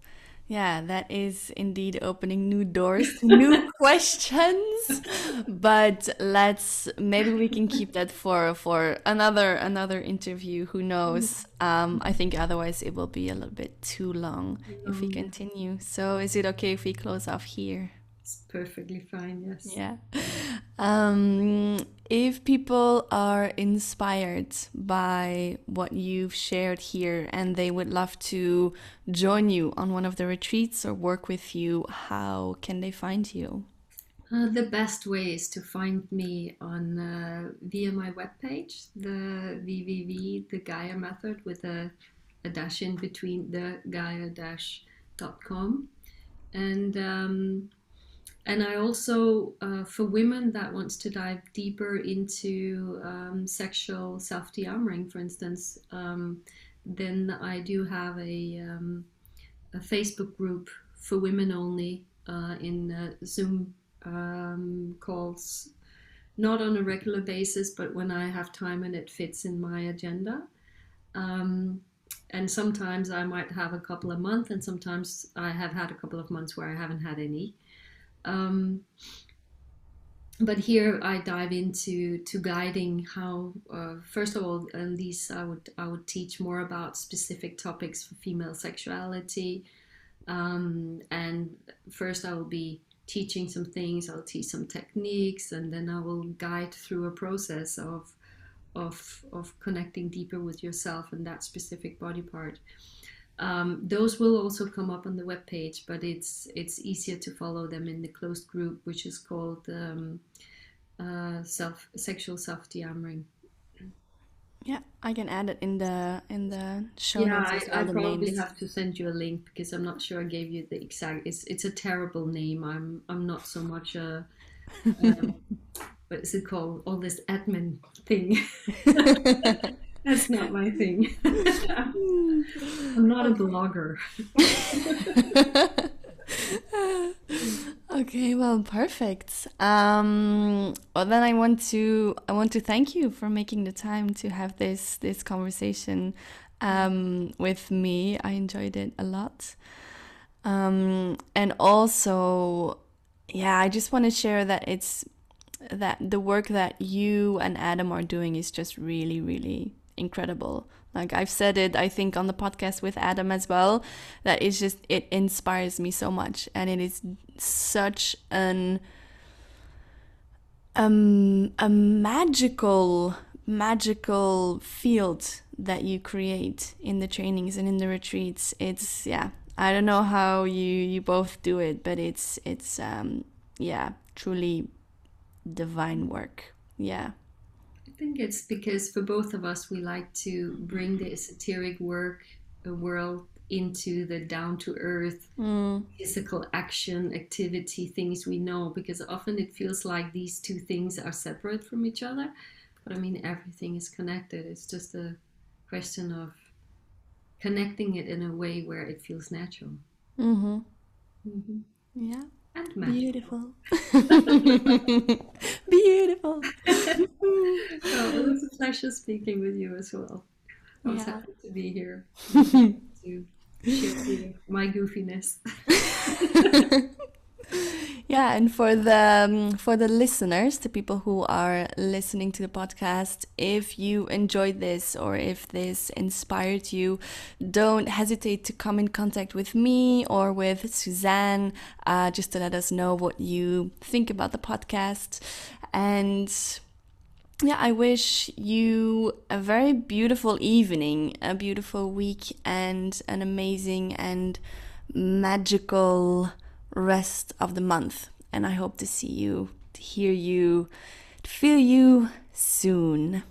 Yeah, that is indeed opening new doors, to new questions. But let's maybe we can keep that for for another another interview. Who knows? Um, I think otherwise it will be a little bit too long if we continue. So is it okay if we close off here? It's perfectly fine, yes. Yeah. Um, if people are inspired by what you've shared here and they would love to join you on one of the retreats or work with you, how can they find you? Uh, the best way is to find me on uh, via my webpage, the VVV, the Gaia method with a, a dash in between the Gaia dash dot com. And um, and I also, uh, for women that wants to dive deeper into um, sexual self-de-armoring, for instance, um, then I do have a, um, a Facebook group for women only uh, in uh, Zoom um, calls, not on a regular basis, but when I have time and it fits in my agenda. Um, and sometimes I might have a couple of months, and sometimes I have had a couple of months where I haven't had any. Um, but here I dive into to guiding how uh, first of all and these I would I would teach more about specific topics for female sexuality. Um, and first I will be teaching some things. I'll teach some techniques and then I will guide through a process of of of connecting deeper with yourself and that specific body part um, those will also come up on the web page, but it's it's easier to follow them in the closed group, which is called um, uh, self sexual self dearmoring. Yeah, I can add it in the in the show yeah, notes. I, I probably names. have to send you a link because I'm not sure I gave you the exact. It's it's a terrible name. I'm I'm not so much a. Um, what is it called? All this admin thing. That's not my thing. I'm not a blogger. okay, well, perfect. Um, well, then I want to I want to thank you for making the time to have this this conversation um, with me. I enjoyed it a lot, um, and also, yeah, I just want to share that it's that the work that you and Adam are doing is just really, really incredible. Like I've said it, I think on the podcast with Adam as well, that it's just it inspires me so much, and it is such an um, a magical magical field that you create in the trainings and in the retreats. It's yeah, I don't know how you you both do it, but it's it's um yeah, truly divine work. Yeah think it's because for both of us, we like to bring the esoteric work, a world into the down to earth mm. physical action activity things we know because often it feels like these two things are separate from each other but i mean everything is connected it's just a question of connecting it in a way where it feels natural mm-hmm. Mm-hmm. yeah and Beautiful. Beautiful. it was a pleasure speaking with you as well. I was yeah. happy to be here to share my goofiness. Yeah, and for the um, for the listeners, the people who are listening to the podcast, if you enjoyed this or if this inspired you, don't hesitate to come in contact with me or with Susanne, uh, just to let us know what you think about the podcast. And yeah, I wish you a very beautiful evening, a beautiful week, and an amazing and magical rest of the month. And I hope to see you, to hear you, to feel you soon.